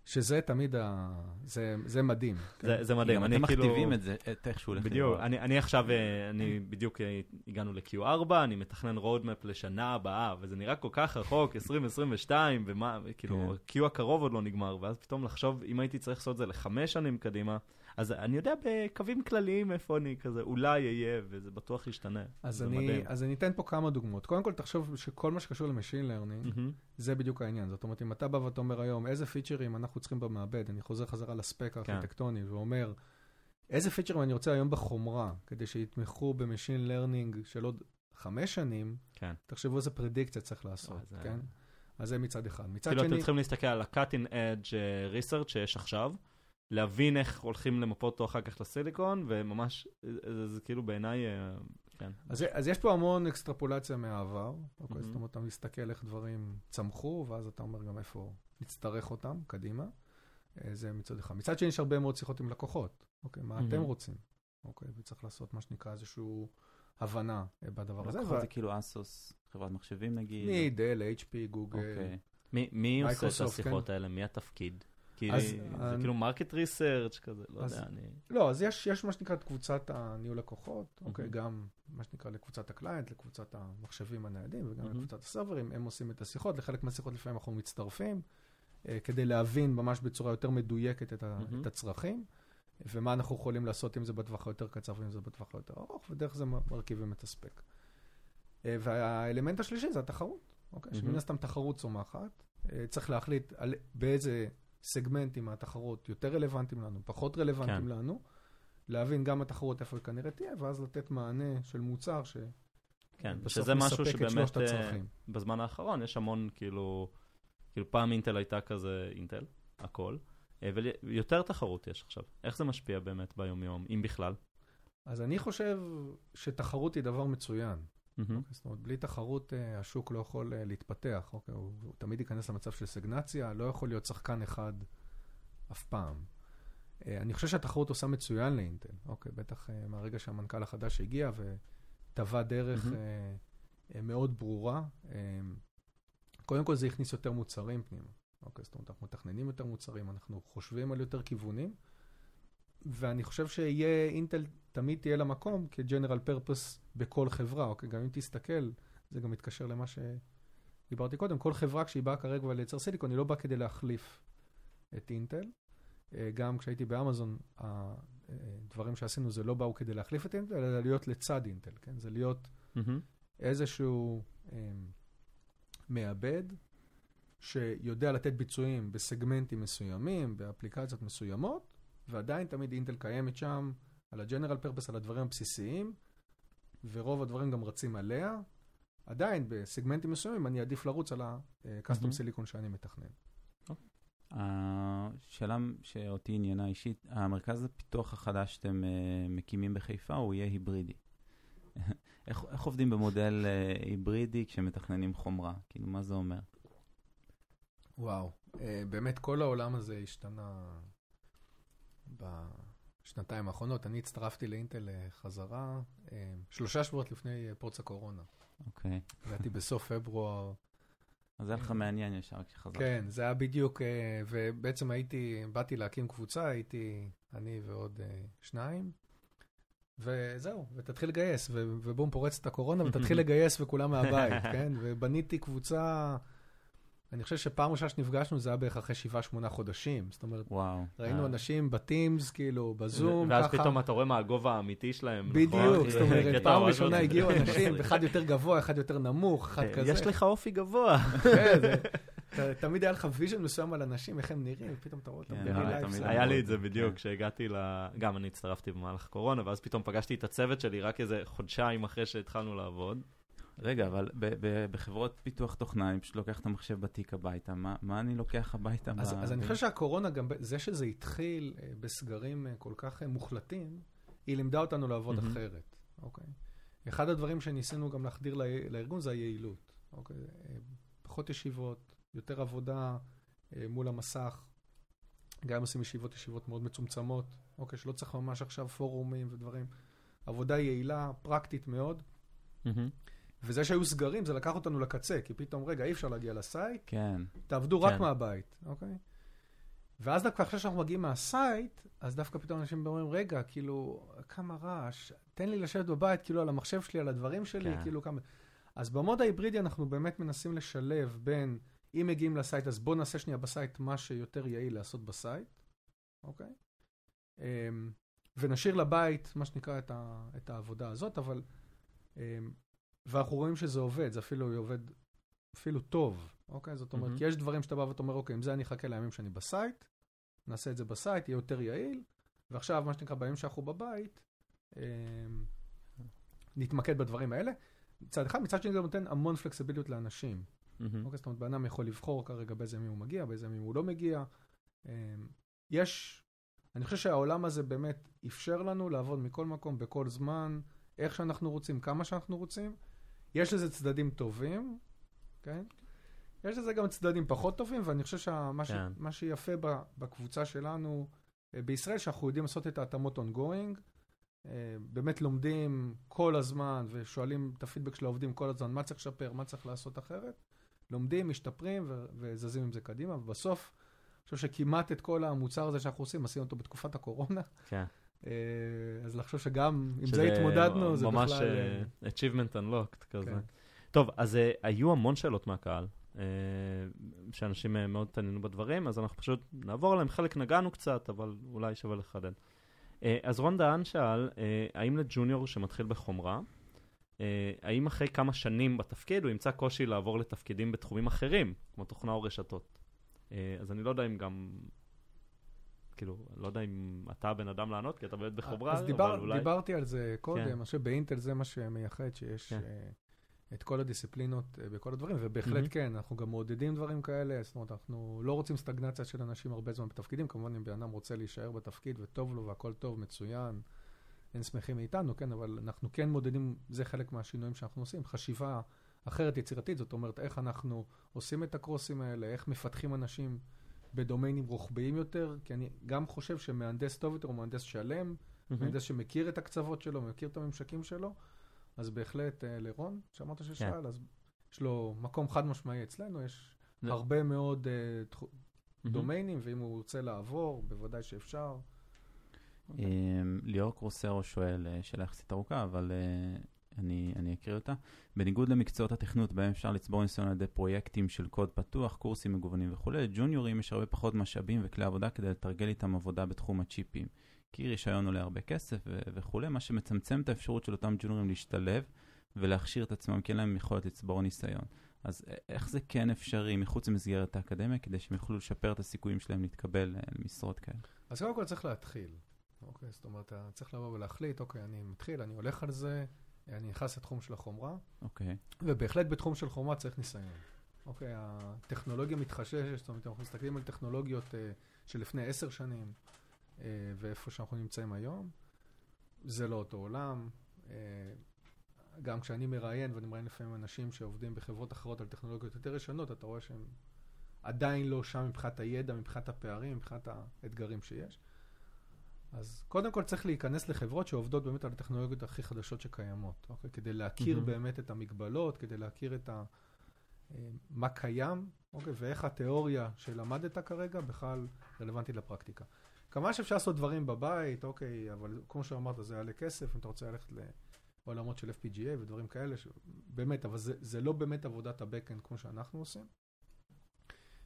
שזה תמיד, ה... זה, זה מדהים. זה- כן? זה כי מדהים, אני אתם כאילו... מכתיבים את זה, את איך שהוא הולך בדיוק. אני, אני עכשיו, אה, אני בדיוק אה, הגענו ל-Q4, אני מתכנן roadmap לשנה הבאה, וזה נראה כל כך רחוק, 2022, ומה, כאילו, Q הקרוב עוד לא נגמר, ואז פתאום לחשוב, אם הייתי צריך לעשות את זה לחמש שנים קדימה, אז אני יודע בקווים כלליים איפה אני כזה, אולי אהיה, וזה בטוח ישתנה. אז אני. אז אני אתן פה כמה דוגמאות. קודם כל, תחשוב שכל מה שקשור ל machine learning, מהמם. זה בדיוק העניין. זאת אומרת, אם אתה בא ואתה אומר היום, איזה פיצ'רים אנחנו צריכים במעבד, אני חוזר חזרה לספק כן. הארכיטקטוני ואומר, איזה פיצ'רים אני רוצה היום בחומרה, כדי שיתמכו ב machine learning של עוד חמש שנים, כן. תחשבו איזה פרדיקציה צריך לעשות, וואי, זה- כן? אז זה מצד אחד. מצד כאילו אתם שני, צריכים להסתכל על ה-cutting edge אה, research שיש עכשיו, להבין איך הולכים למפות אותו אחר כך לסיליקון, וממש, אה, זה, זה כאילו בעיניי, אה, כן. אז, אז יש פה המון אקסטרפולציה מהעבר, אוקיי? מהמם. זאת אומרת, אתה מסתכל איך דברים צמחו, ואז אתה אומר גם איפה נצטרך אותם, קדימה. אה, זה מצד אחד. מצד שני, יש הרבה מאוד שיחות עם לקוחות, אוקיי? מה אתם מהמם. רוצים, אוקיי? וצריך לעשות מה שנקרא איזושהי הבנה אה, בדבר הזה. לקוחות זה כאילו אסוס, חברת מחשבים נגיד. מ-Dell, HP, גוגל. אוקיי. מי, מי עושה את מייקרוסופט, השיחות האלה? מי התפקיד? כי אז, זה אה, כאילו market research כזה, לא אז- יודע, אני... לא, אז יש, יש מה שנקרא את קבוצת הניהול לקוחות, אוקיי? מהמם. גם מה שנקרא לקבוצת ה client, לקבוצת המחשבים הניידים וגם מהמם. לקבוצת ה server ים, הם עושים את השיחות, לחלק מהשיחות לפעמים אנחנו מצטרפים, אה, כדי להבין ממש בצורה יותר מדויקת את, ה, מהמם. את הצרכים, ומה אנחנו יכולים לעשות, אם זה בטווח היותר קצר ואם זה בטווח היותר ארוך, ודרך זה מרכיבים את הספק. אה, והאלמנט השלישי זה התחרות, אוקיי? מהמם. שמן הסתם תחרות צומחת, אה, צריך להחליט על באיזה סגמנטים מהתחרות יותר רלוונטיים לנו, פחות רלוונטיים כן. לנו, להבין גם התחרות איפה היא כנראה תהיה, ואז לתת מענה של מוצר שבסוף כן, שזה משהו שבאמת אה. בזמן האחרון יש המון כאילו, כאילו פעם אינטל הייתה כזה אינטל, הכל, אה, ויותר תחרות יש עכשיו. איך זה משפיע באמת ביום-יום, אם בכלל? אז אני חושב שתחרות היא דבר מצוין. מהמם. זאת אומרת, בלי תחרות אה, השוק לא יכול אה, להתפתח. אוקיי? הוא, הוא תמיד ייכנס למצב של סגנציה, לא יכול להיות שחקן אחד אף פעם. אה, אני חושב שהתחרות עושה מצוין לאינטל, אוקיי? בטח מהרגע שהמנכ"ל החדש הגיע וטבע דרך אה, מאוד ברורה. קודם כל זה הכניס יותר מוצרים פנימה. אוקיי? זאת אומרת, אנחנו מתכננים יותר מוצרים, אנחנו חושבים על יותר כיוונים, ואני חושב שיהיה, אינטל תמיד תהיה לה מקום כ-General Purpose בכל חברה, אוקיי? גם אם תסתכל, זה גם מתקשר למה שדיברתי קודם, כל חברה כשהיא באה כרגע לייצר סיליקון, היא לא באה כדי להחליף את אינטל. אה, גם כשהייתי באמזון, הדברים שעשינו זה לא באו כדי להחליף את אינטל, אלא להיות לצד אינטל, כן? זה להיות מהמם. איזשהו אה, מעבד שיודע לתת ביצועים בסגמנטים מסוימים, באפליקציות מסוימות, ועדיין תמיד אינטל קיימת שם, על ה-General Purpose, על הדברים הבסיסיים, ורוב הדברים גם רצים עליה. עדיין, בסגמנטים מסוימים, אני אעדיף לרוץ על ה-Custom מהמם. Silicon שאני מתכנן. השאלה שאותי עניינה אישית, המרכז הפיתוח החדש שאתם אה, מקימים בחיפה הוא יהיה היברידי. [LAUGHS] איך, איך עובדים במודל אה, היברידי כשמתכננים חומרה? כאילו, מה זה אומר? וואו, אה, באמת כל העולם הזה השתנה בשנתיים האחרונות. אני הצטרפתי לאינטל אה, חזרה אה, שלושה שבועות לפני אה, פרוץ הקורונה. אוקיי. הגעתי בסוף פברואר. אז זה היה לך מעניין ישר כשחזרת. כן, זה היה בדיוק, ובעצם הייתי, באתי להקים קבוצה, הייתי אני ועוד שניים, וזהו, ותתחיל לגייס, ובום, פורצת הקורונה, ותתחיל [LAUGHS] לגייס וכולם מהבית, כן? ובניתי קבוצה, אני חושב שפעם ראשונה שנפגשנו זה היה בערך אחרי שבעה, שמונה חודשים. זאת אומרת, וואו. ראינו אה. אנשים ב-Teams, כאילו, בזום, ואז ככה. פתאום אתה רואה מה הגובה האמיתי שלהם. בדיוק, נכון? זאת אומרת, פעם ראשונה מצחיק. הגיעו [LAUGHS] אנשים, אחד יותר גבוה, אחד יותר נמוך, אחד כזה. יש לך אופי גבוה. [LAUGHS] כן, תמיד היה לך vision מסוים על אנשים, איך הם נראים, ופתאום אתה רואה אותם כן, ב-real היה לי את זה כן. בדיוק, כשהגעתי ל... גם אני הצטרפתי במהלך הקורונה, ואז פתאום פגשתי את הצוות שלי רק איזה חודשיים אחרי שהתחלנו לעבוד. רגע, אבל בחברות פיתוח תוכנה, אני פשוט לוקח את המחשב בתיק הביתה, מה מה אני לוקח הביתה? אז, ב- אז אני חושב שהקורונה, גם זה שזה התחיל אה, בסגרים אה, כל כך אה, מוחלטים, היא לימדה אותנו לעבוד מהמם. אחרת, אוקיי? אחד הדברים שניסינו גם להחדיר ל- לארגון זה היעילות, אוקיי? פחות ישיבות, יותר עבודה מול המסך. גם עושים ישיבות, ישיבות מאוד מצומצמות, אוקיי? שלא צריך ממש עכשיו פורומים ודברים. עבודה יעילה, פרקטית מאוד. וזה שהיו סגרים, זה לקח אותנו לקצה, כי פתאום, רגע, אי אפשר להגיע לסייט, כן, תעבדו רק כן. מהבית, אוקיי? ואז דווקא אחרי שאנחנו מגיעים מהסייט, אז דווקא פתאום אנשים אומרים, רגע, כאילו, כמה רעש, תן לי לשבת בבית, כאילו, על המחשב שלי, על הדברים שלי, כן. כאילו, כמה... אז ב mode ההיברידי אנחנו באמת מנסים לשלב בין, אם מגיעים ל site, אז בואו נעשה שנייה ב site מה שיותר יעיל לעשות ב site, אוקיי? אמ, ונשאיר לבית, מה שנקרא, את, ה, את העבודה הזאת, אבל... ואנחנו רואים שזה עובד, זה אפילו עובד אפילו טוב, אוקיי? זאת אומרת. כי יש דברים שאתה בא ואתה אומר, אוקיי, עם זה אני אחכה לימים שאני ב site, נעשה את זה ב site, יהיה יותר יעיל, ועכשיו, מה שנקרא, בימים שאנחנו בבית, אה, נתמקד בדברים האלה. מצד אחד, מצד שני זה נותן המון פלקסיביליות לאנשים. מהמם. אוקיי, זאת אומרת, בן אדם יכול לבחור כרגע באיזה ימים הוא מגיע, באיזה ימים הוא לא מגיע. אה, יש, אני חושב שהעולם הזה באמת אפשר לנו לעבוד מכל מקום, בכל זמן, איך שאנחנו רוצים, כמה שאנחנו רוצים. יש לזה צדדים טובים, כן? יש לזה גם צדדים פחות טובים, ואני חושב שמה ש... כן. מה שיפה ב- בקבוצה שלנו אה, בישראל, שאנחנו יודעים לעשות את ההתאמות ongoing, אה, באמת לומדים כל הזמן ושואלים את הפידבק של העובדים כל הזמן, מה צריך לשפר, מה צריך לעשות אחרת. לומדים, משתפרים ו- וזזים עם זה קדימה, ובסוף, אני חושב שכמעט את כל המוצר הזה שאנחנו עושים, עשינו אותו בתקופת הקורונה. כן. אה, אז לחשוב שגם עם זה התמודדנו, זה ממש בכלל... אה, אה, achievement unlocked כזה. כן. טוב, אז היו המון שאלות מהקהל, שאנשים מאוד התעניינו בדברים, אז אנחנו פשוט נעבור עליהם, חלק נגענו קצת, אבל אולי שווה לחדד. אז רון דהן שאל, האם לג'וניור שמתחיל בחומרה, האם אחרי כמה שנים בתפקיד הוא ימצא קושי לעבור לתפקידים בתחומים אחרים, כמו תוכנה או רשתות? אז אני לא יודע אם גם... כאילו, לא יודע אם אתה הבן אדם לענות, כי אתה באמת בחומרה, אז דיבר, אבל אולי... דיברתי על זה קודם, כן. אני חושב באינטל זה מה שמייחד, שיש כן. אה, את כל הדיסציפלינות אה, בכל הדברים, ובהחלט מהמם. כן, אנחנו גם מעודדים דברים כאלה, זאת אומרת, אנחנו לא רוצים סטגנציה של אנשים הרבה זמן בתפקידים, כמובן אם בן אדם רוצה להישאר בתפקיד וטוב לו והכל טוב, מצוין, אין שמחים מאיתנו, כן, אבל אנחנו כן מעודדים, זה חלק מהשינויים שאנחנו עושים, חשיבה אחרת יצירתית, זאת אומרת, איך אנחנו עושים את הקרוסים האלה, איך מפתחים אנשים בדומיינים רוחביים יותר, כי אני גם חושב שמהנדס טוב יותר הוא מהנדס שלם, מהמם. מהנדס שמכיר את הקצוות שלו, מכיר את הממשקים שלו, אז בהחלט אה, לרון, שאמרת ששאל, אז יש לו מקום חד משמעי אצלנו, יש זה- הרבה מאוד אה, תחו- מהמם. דומיינים, ואם הוא רוצה לעבור, בוודאי שאפשר. אמ, ליאור קרוסרו שואל, אה, שאלה יחסית ארוכה, אבל אה, אני, אני אקריא אותה. בניגוד למקצועות התכנות בהם אפשר לצבור ניסיון על ידי פרויקטים של קוד פתוח, קורסים מגוונים וכולי, לג'וניורים יש הרבה פחות משאבים וכלי עבודה כדי לתרגל איתם עבודה בתחום הצ'יפים. כי רישיון עולה הרבה כסף ו- וכולי, מה שמצמצם את האפשרות של אותם ג'וניורים להשתלב ולהכשיר את עצמם, כי אין להם יכולת לצבור ניסיון. אז איך זה כן אפשרי מחוץ למסגרת האקדמיה, כדי שהם יוכלו לשפר את הסיכויים שלהם להתקבל אה, למשרות כאלה? אז קודם כל צריך להתחיל. אוקיי, זאת אומרת, צריך לבוא ולהחליט, אוקיי, אני מתחיל, אני הולך על זה, אני נכנס לתחום של החומרה, אוקיי. ובהחלט בתחום של חומרה צריך ניסיון. אוקיי, הטכנולוגיה מתחששת, זאת אומרת, אנחנו מסתכלים על טכנולוגיות אה, של לפני עשר שנים, אה, ואיפה שאנחנו נמצאים היום, זה לא אותו עולם. אה, גם כשאני מראיין, ואני מראיין לפעמים אנשים שעובדים בחברות אחרות על טכנולוגיות יותר ישנות, אתה רואה שהם עדיין לא שם מבחינת הידע, מבחינת הפערים, מבחינת האתגרים שיש. אז קודם כל צריך להיכנס לחברות שעובדות באמת על הטכנולוגיות הכי חדשות שקיימות, אוקיי? כדי להכיר מהמם. באמת את המגבלות, כדי להכיר את ה... אה, מה קיים, אוקיי? ואיך התיאוריה שלמדת כרגע בכלל רלוונטית לפרקטיקה. כמובן שאפשר לעשות דברים בבית, אוקיי, אבל כמו שאמרת, זה יעלה כסף, אם אתה רוצה ללכת לעולמות של FPGA ודברים כאלה, ש... באמת, אבל זה, זה לא באמת עבודת ה-Backend כמו שאנחנו עושים.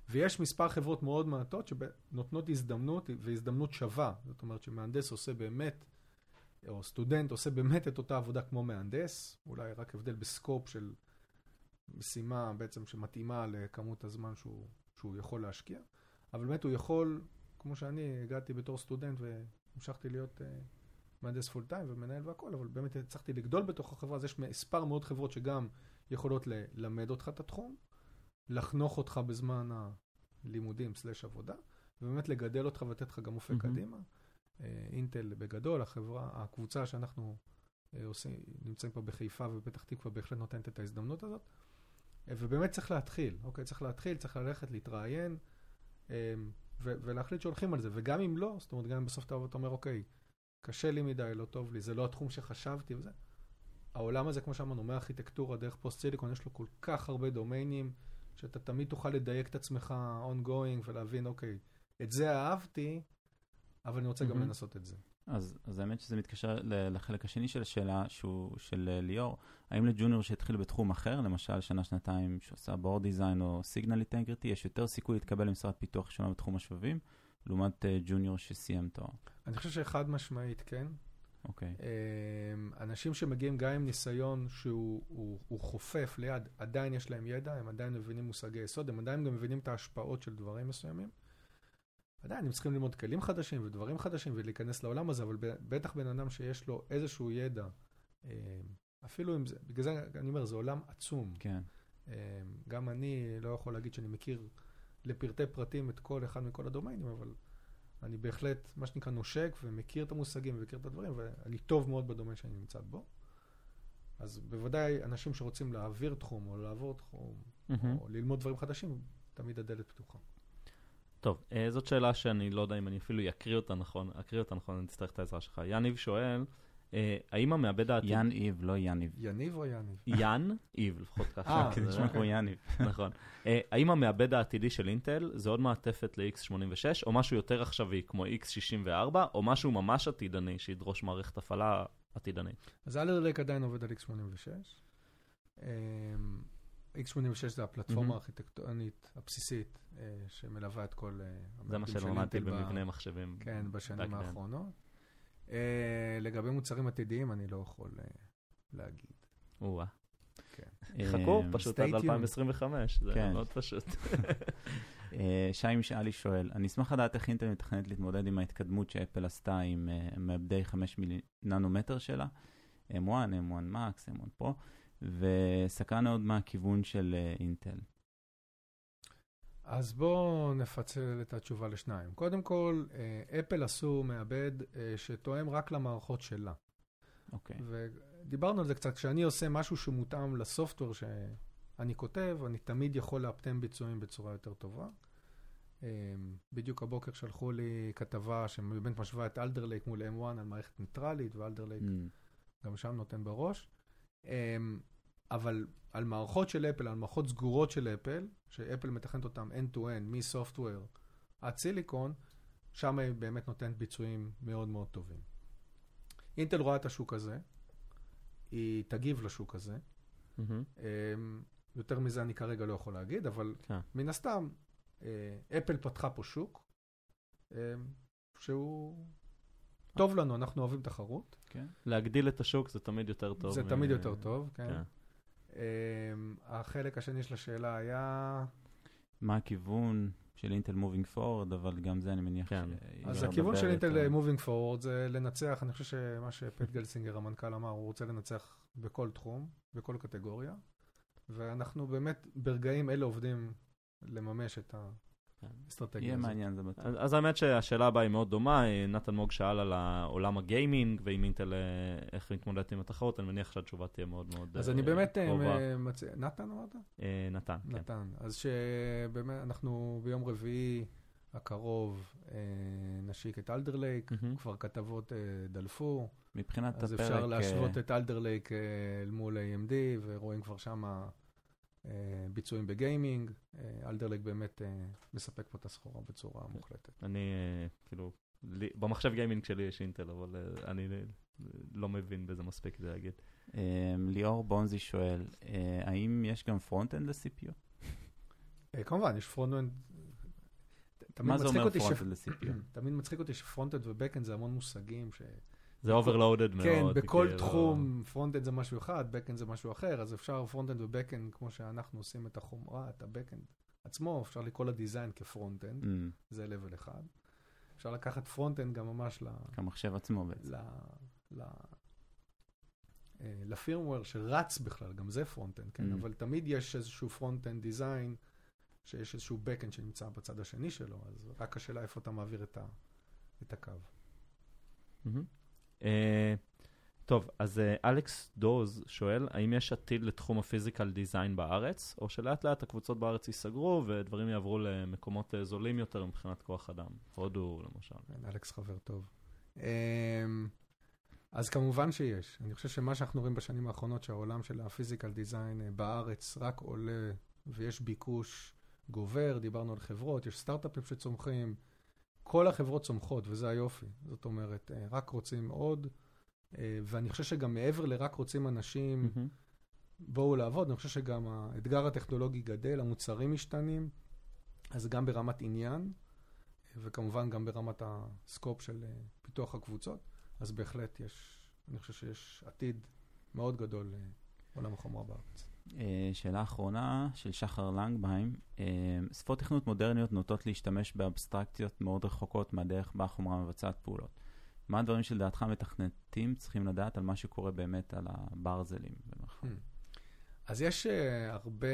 ויש מספר חברות מאוד מעטות שנותנות הזדמנות והזדמנות שווה. זאת אומרת שמהנדס עושה באמת, או סטודנט עושה באמת את אותה עבודה כמו מהנדס, אולי רק הבדל בסקופ של משימה בעצם שמתאימה לכמות הזמן שהוא, שהוא יכול להשקיע, אבל באמת הוא יכול, כמו שאני הגעתי בתור סטודנט והמשכתי להיות uh, מהנדס פול טיים ומנהל והכל, אבל באמת הצלחתי לגדול בתוך החברה, אז יש מספר מאוד חברות שגם יכולות ללמד אותך את התחום, לחנוך אותך בזמן הלימודים סלש עבודה, ובאמת לגדל אותך ולתת לך גם אופק. קדימה. אה, אינטל בגדול, החברה, הקבוצה שאנחנו אה, עושים, נמצאים פה בחיפה ובפתח תקווה בהחלט נותנת את ההזדמנות הזאת. אה, ובאמת צריך להתחיל, אוקיי? צריך להתחיל, צריך ללכת, להתראיין, ולהחליט שהולכים על זה. וגם אם לא, זאת אומרת, גם אם בסוף אתה אתה אומר, אוקיי, קשה לי מדי, לא טוב לי, זה לא התחום שחשבתי וזה. העולם הזה, כמו שאמרנו, מארכיטקטורה דרך פוסט סיליקון, יש לו כל כך הרבה דומיינים, שאתה תמיד תוכל לדייק את עצמך ongoing ולהבין, אוקיי, את זה אהבתי, אבל אני רוצה גם. לנסות את זה. אז, אז האמת שזה מתקשר לחלק השני של השאלה, שהוא של אה, ליאור. האם לג'וניור שהתחיל בתחום אחר, למשל שנה-שנתיים שעושה בורד דיזיין או סיגנל אינטגריטי, יש יותר סיכוי להתקבל למשרד פיתוח ראשונה בתחום השבבים, לעומת אה, ג'וניור שסיים תואר? אני חושב שחד משמעית כן. אוקיי. אמ, אנשים שמגיעים גם עם ניסיון שהוא הוא, הוא חופף ליד, עדיין יש להם ידע, הם עדיין מבינים מושגי יסוד, הם עדיין גם מבינים את ההשפעות של דברים מסוימים. עדיין הם צריכים ללמוד כלים חדשים ודברים חדשים ולהיכנס לעולם הזה, אבל בטח בן אדם שיש לו איזשהו ידע, אה, אפילו אם זה, בגלל זה אני אומר, זה עולם עצום. כן. אה, גם אני לא יכול להגיד שאני מכיר לפרטי פרטים את כל אחד מכל הדומיינים, אבל אני בהחלט, מה שנקרא, נושק ומכיר את המושגים ומכיר את הדברים, ואני טוב מאוד בדומיין שאני נמצא בו. אז בוודאי אנשים שרוצים להעביר תחום או לעבור תחום, מהמם. או ללמוד דברים חדשים, תמיד הדלת פתוחה. טוב, אה, זאת שאלה שאני לא יודע אם אני אפילו אקריא אותה נכון, אקריא אותה נכון, אני אצטרך את העזרה שלך. יניב שואל, האם המעבד העתידי... יאן איב, לא יניב. יניב או יניב? יאן איב, לפחות ככה. אה, כי זה נשמע כמו יניב. [LAUGHS] נכון. אה, האם המעבד העתידי של אינטל זה עוד מעטפת ל-X86, או משהו יותר עכשווי, כמו X64, או משהו ממש עתידני, שידרוש מערכת הפעלה עתידנית? אז אלר לייק עדיין עובד על x86. אמ, x86 זה הפלטפורמה. הארכיטקטונית הבסיסית אה, שמלווה את כל... אה, זה מה שלמדתי במבנה מחשבים. כן, בשנים. האחרונות. אה, לגבי מוצרים עתידיים, אני לא יכול אה, להגיד. או-אה. כן. חכו, אה, פשוט stay עד tuned. 2025, זה כן. מאוד פשוט. [LAUGHS] אה, שי משאלי שואל, אני אשמח לדעת איך אינטל מתכננת להתמודד עם ההתקדמות שאפל עשתה עם אה, מעבדי 5 מילי ננומטר שלה, M1, M1 Max, M1 Pro, וסקרן מאוד מהכיוון של אינטל. אז בואו נפצל את התשובה לשניים. קודם כל, אה, אפל עשו מעבד אה, שתואם רק למערכות שלה. אוקיי. ודיברנו על זה קצת, כשאני עושה משהו שמותאם ל software שאני כותב, אני תמיד יכול לאפטם ביצועים בצורה יותר טובה. אמ, בדיוק הבוקר שלחו לי כתבה שבאמת משווה את Alder Lake מול M1 על מערכת ניטרלית, ו-Alder Lake Mm, גם שם נותן בראש. אבל על מערכות של אפל, על מערכות סגורות של אפל, שאפל מתכנת אותן end-to-end, מסופטוור עד סיליקון, שם היא באמת נותנת ביצועים מאוד מאוד טובים. אינטל רואה את השוק הזה, היא תגיב לשוק הזה. אמ, יותר מזה אני כרגע לא יכול להגיד, אבל כן. מן הסתם, אה, אפל פתחה פה שוק, אמ, שהוא טוב לנו, אנחנו אוהבים תחרות. כן. להגדיל את השוק זה תמיד יותר טוב. זה מ- תמיד יותר טוב, כן. כן. אמ, החלק השני של השאלה היה... מה הכיוון של אינטל מובינג פורוד, אבל גם זה אני מניח כן. שהיא אז הכיוון של אינטל מובינג פורוורד זה לנצח, אני חושב שמה שפט גלסינגר המנכ"ל אמר, הוא רוצה לנצח בכל תחום, בכל קטגוריה, ואנחנו באמת ברגעים אלה עובדים לממש את האסטרטגיה יהיה. מעניין, זה בטוח. אז, אז האמת שהשאלה הבאה היא מאוד דומה, אה, נתן מוג שאל על העולם הגיימינג, ועם אינטל אה, איך להתמודד עם התחרות, אני מניח שהתשובה תהיה מאוד מאוד אז אה, אני באמת אה, קרובה. מציע, נתן אמרת? אה, נתן, כן. נתן. אז שבאמת אנחנו ביום רביעי הקרוב אה, נשיק את Alder Lake, מהמם. כבר כתבות אה, דלפו. מבחינת אז הפרק... אפשר להשוות אה, את Alder Lake אה, אל מול AMD, ורואים כבר שם ביצועים ב gaming. Alder Lake באמת אה, מספק פה את הסחורה בצורה מוחלטת. אני, אה, כאילו, במחשב gaming שלי יש אינטל, אבל אה, אני אה, לא מבין בזה מספיק כדי להגיד. אה, ליאור בונזי שואל, אה, האם יש גם front-end ל-CPU? אה, כמובן, יש front-end. מה זה אומר front-end ל-CPU? [CLEARS THROAT] תמיד מצחיק אותי ש front-end ו back-end זה המון מושגים ש... זה overloaded מאוד. כן, בכל כאילו, תחום front-end זה משהו אחד, back-end זה משהו אחר, אז אפשר front-end ו back-end, כמו שאנחנו עושים את החומרה, את ה back-end עצמו, אפשר לקרוא ל design כ front-end, Mm, זה level אחד. אפשר לקחת front-end גם ממש ל... כמחשב עצמו בעצם. ל... ל... אה, ל firmware שרץ בכלל, גם זה front-end, כן? Mm. אבל תמיד יש איזשהו front-end design, שיש איזשהו back-end שנמצא בצד השני שלו, אז רק השאלה איפה אתה מעביר את, ה... את הקו. מהמם. אה, טוב, אז אה, אלכס דוז שואל, האם יש עתיד לתחום ה physical design בארץ, או שלאט לאט הקבוצות בארץ ייסגרו ודברים יעברו למקומות אה, זולים יותר מבחינת כוח אדם? הודו למשל. כן, אלכס חבר טוב. אמ, אז כמובן שיש. אני חושב שמה שאנחנו רואים בשנים האחרונות, שהעולם של הפיזיקל דיזיין בארץ רק עולה ויש ביקוש גובר, דיברנו על חברות, יש סטארט-אפים שצומחים, כל החברות צומחות וזה היופי. זאת אומרת, אה, רק רוצים עוד, אה, ואני חושב שגם מעבר לרק רוצים אנשים, מהמם. בואו לעבוד, אני חושב שגם האתגר הטכנולוגי גדל, המוצרים משתנים, אז גם ברמת עניין, וכמובן גם ברמת הסקופ של אה, פיתוח הקבוצות, אז בהחלט יש, אני חושב שיש עתיד מאוד גדול לעולם החומרה בארץ. אה, שאלה אחרונה של שחר לנגבהיים. אה, שפות תכנות מודרניות נוטות להשתמש באבסטרקציות מאוד רחוקות מהדרך בה החומרה מבצעת פעולות. מה הדברים שלדעתך מתכנתים צריכים לדעת על מה שקורה באמת על הברזלים? Hmm. אז יש uh, הרבה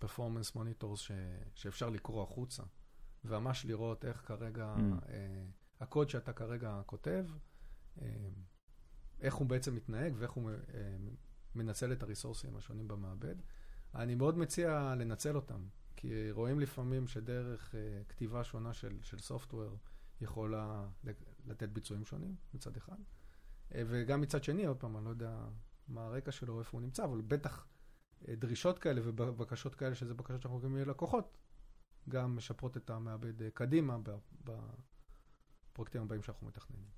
performance monitors ש, שאפשר לקרוא החוצה, וממש לראות איך כרגע, mm. uh, הקוד שאתה כרגע כותב, uh, איך הוא בעצם מתנהג ואיך הוא מנצל את הריסורסים השונים במעבד. אני מאוד מציע לנצל אותם, כי רואים לפעמים שדרך uh, כתיבה שונה של, של software יכולה לתת ביצועים שונים מצד אחד, uh, וגם מצד שני, עוד פעם, אני לא יודע מה הרקע שלו, איפה הוא נמצא, אבל בטח uh, דרישות כאלה ובקשות כאלה, שזה בקשות שאנחנו מקבלים מלקוחות, גם משפרות את המעבד uh, קדימה בפרויקטים הבאים שאנחנו מתכננים.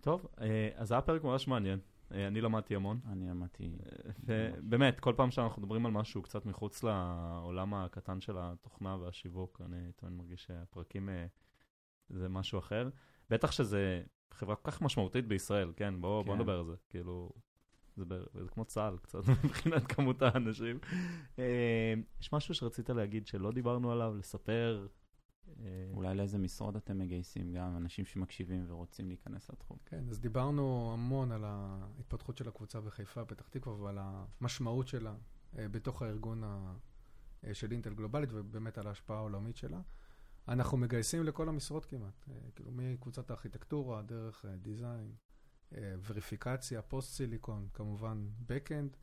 טוב, אז היה פרק ממש מעניין. אה, אני למדתי המון. אני למדתי... ובאמת, כל פעם שאנחנו מדברים על משהו קצת מחוץ לעולם הקטן של התוכנה והשיווק, אני תמיד מרגיש שהפרקים אה, זה משהו אחר. בטח שזה חברה כל כך משמעותית בישראל, כן? בואו בוא כן. נדבר על זה. כאילו, זה, ב, זה כמו צה"ל קצת [LAUGHS] מבחינת כמות האנשים. אה, יש משהו שרצית להגיד שלא דיברנו עליו, לספר? אה, אולי לאיזה משרות אתם מגייסים גם, אנשים שמקשיבים ורוצים להיכנס לתחום. כן, אז דיברנו המון על ההתפתחות של הקבוצה בחיפה, פתח תקווה, ועל המשמעות שלה אה, בתוך הארגון אה, של אינטל גלובלית, ובאמת על ההשפעה העולמית שלה. אנחנו מגייסים לכל המשרות כמעט, כאילו מקבוצת הארכיטקטורה, דרך דיזיין, וריפיקציה, פוסט סיליקון, כמובן Backend,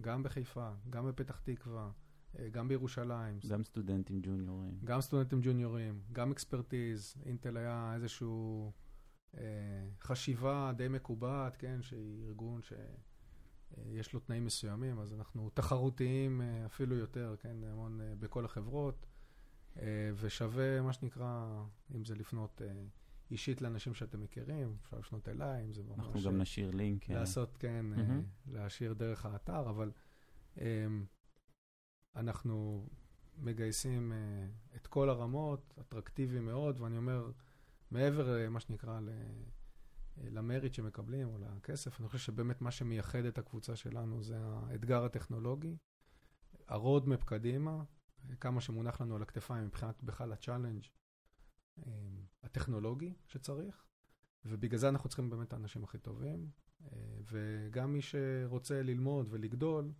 גם בחיפה, גם בפתח תקווה. אה, גם בירושלים. גם סטודנטים ג'וניורים. גם סטודנטים ג'וניורים, גם אקספרטיז. אינטל היה איזושהי אה, חשיבה די מקובעת, כן, שהיא ארגון שיש אה, לו תנאים מסוימים, אז אנחנו תחרותיים אה, אפילו יותר, כן, המון אה, בכל החברות, אה, ושווה, מה שנקרא, אם זה לפנות... אה, אישית לאנשים שאתם מכירים, אפשר לפנות אליי, אם זה ממש... אנחנו גם נשאיר לינק. לעשות, כן, mm-hmm. להשאיר דרך האתר, אבל אנחנו מגייסים uh, את כל הרמות, אטרקטיבי מאוד, ואני אומר, מעבר למה שנקרא ל... למריט שמקבלים או לכסף, אני חושב שבאמת מה שמייחד את הקבוצה שלנו זה האתגר הטכנולוגי, ה roadmap קדימה, כמה שמונח לנו על הכתפיים מבחינת בכלל ה challenge אה, הטכנולוגי שצריך, ובגלל זה אנחנו צריכים באמת את האנשים הכי טובים, אה, וגם מי שרוצה ללמוד ולגדול,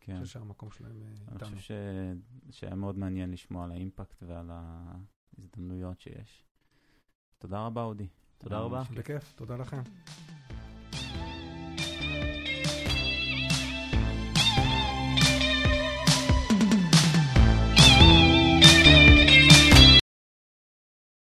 כן. אני חושב שהמקום שלהם אה, איתנו. אני חושב ש... שהיה מאוד מעניין לשמוע על ה impact ועל ההזדמנויות שיש. תודה רבה, אודי. תודה רבה. בכיף, תודה לכם.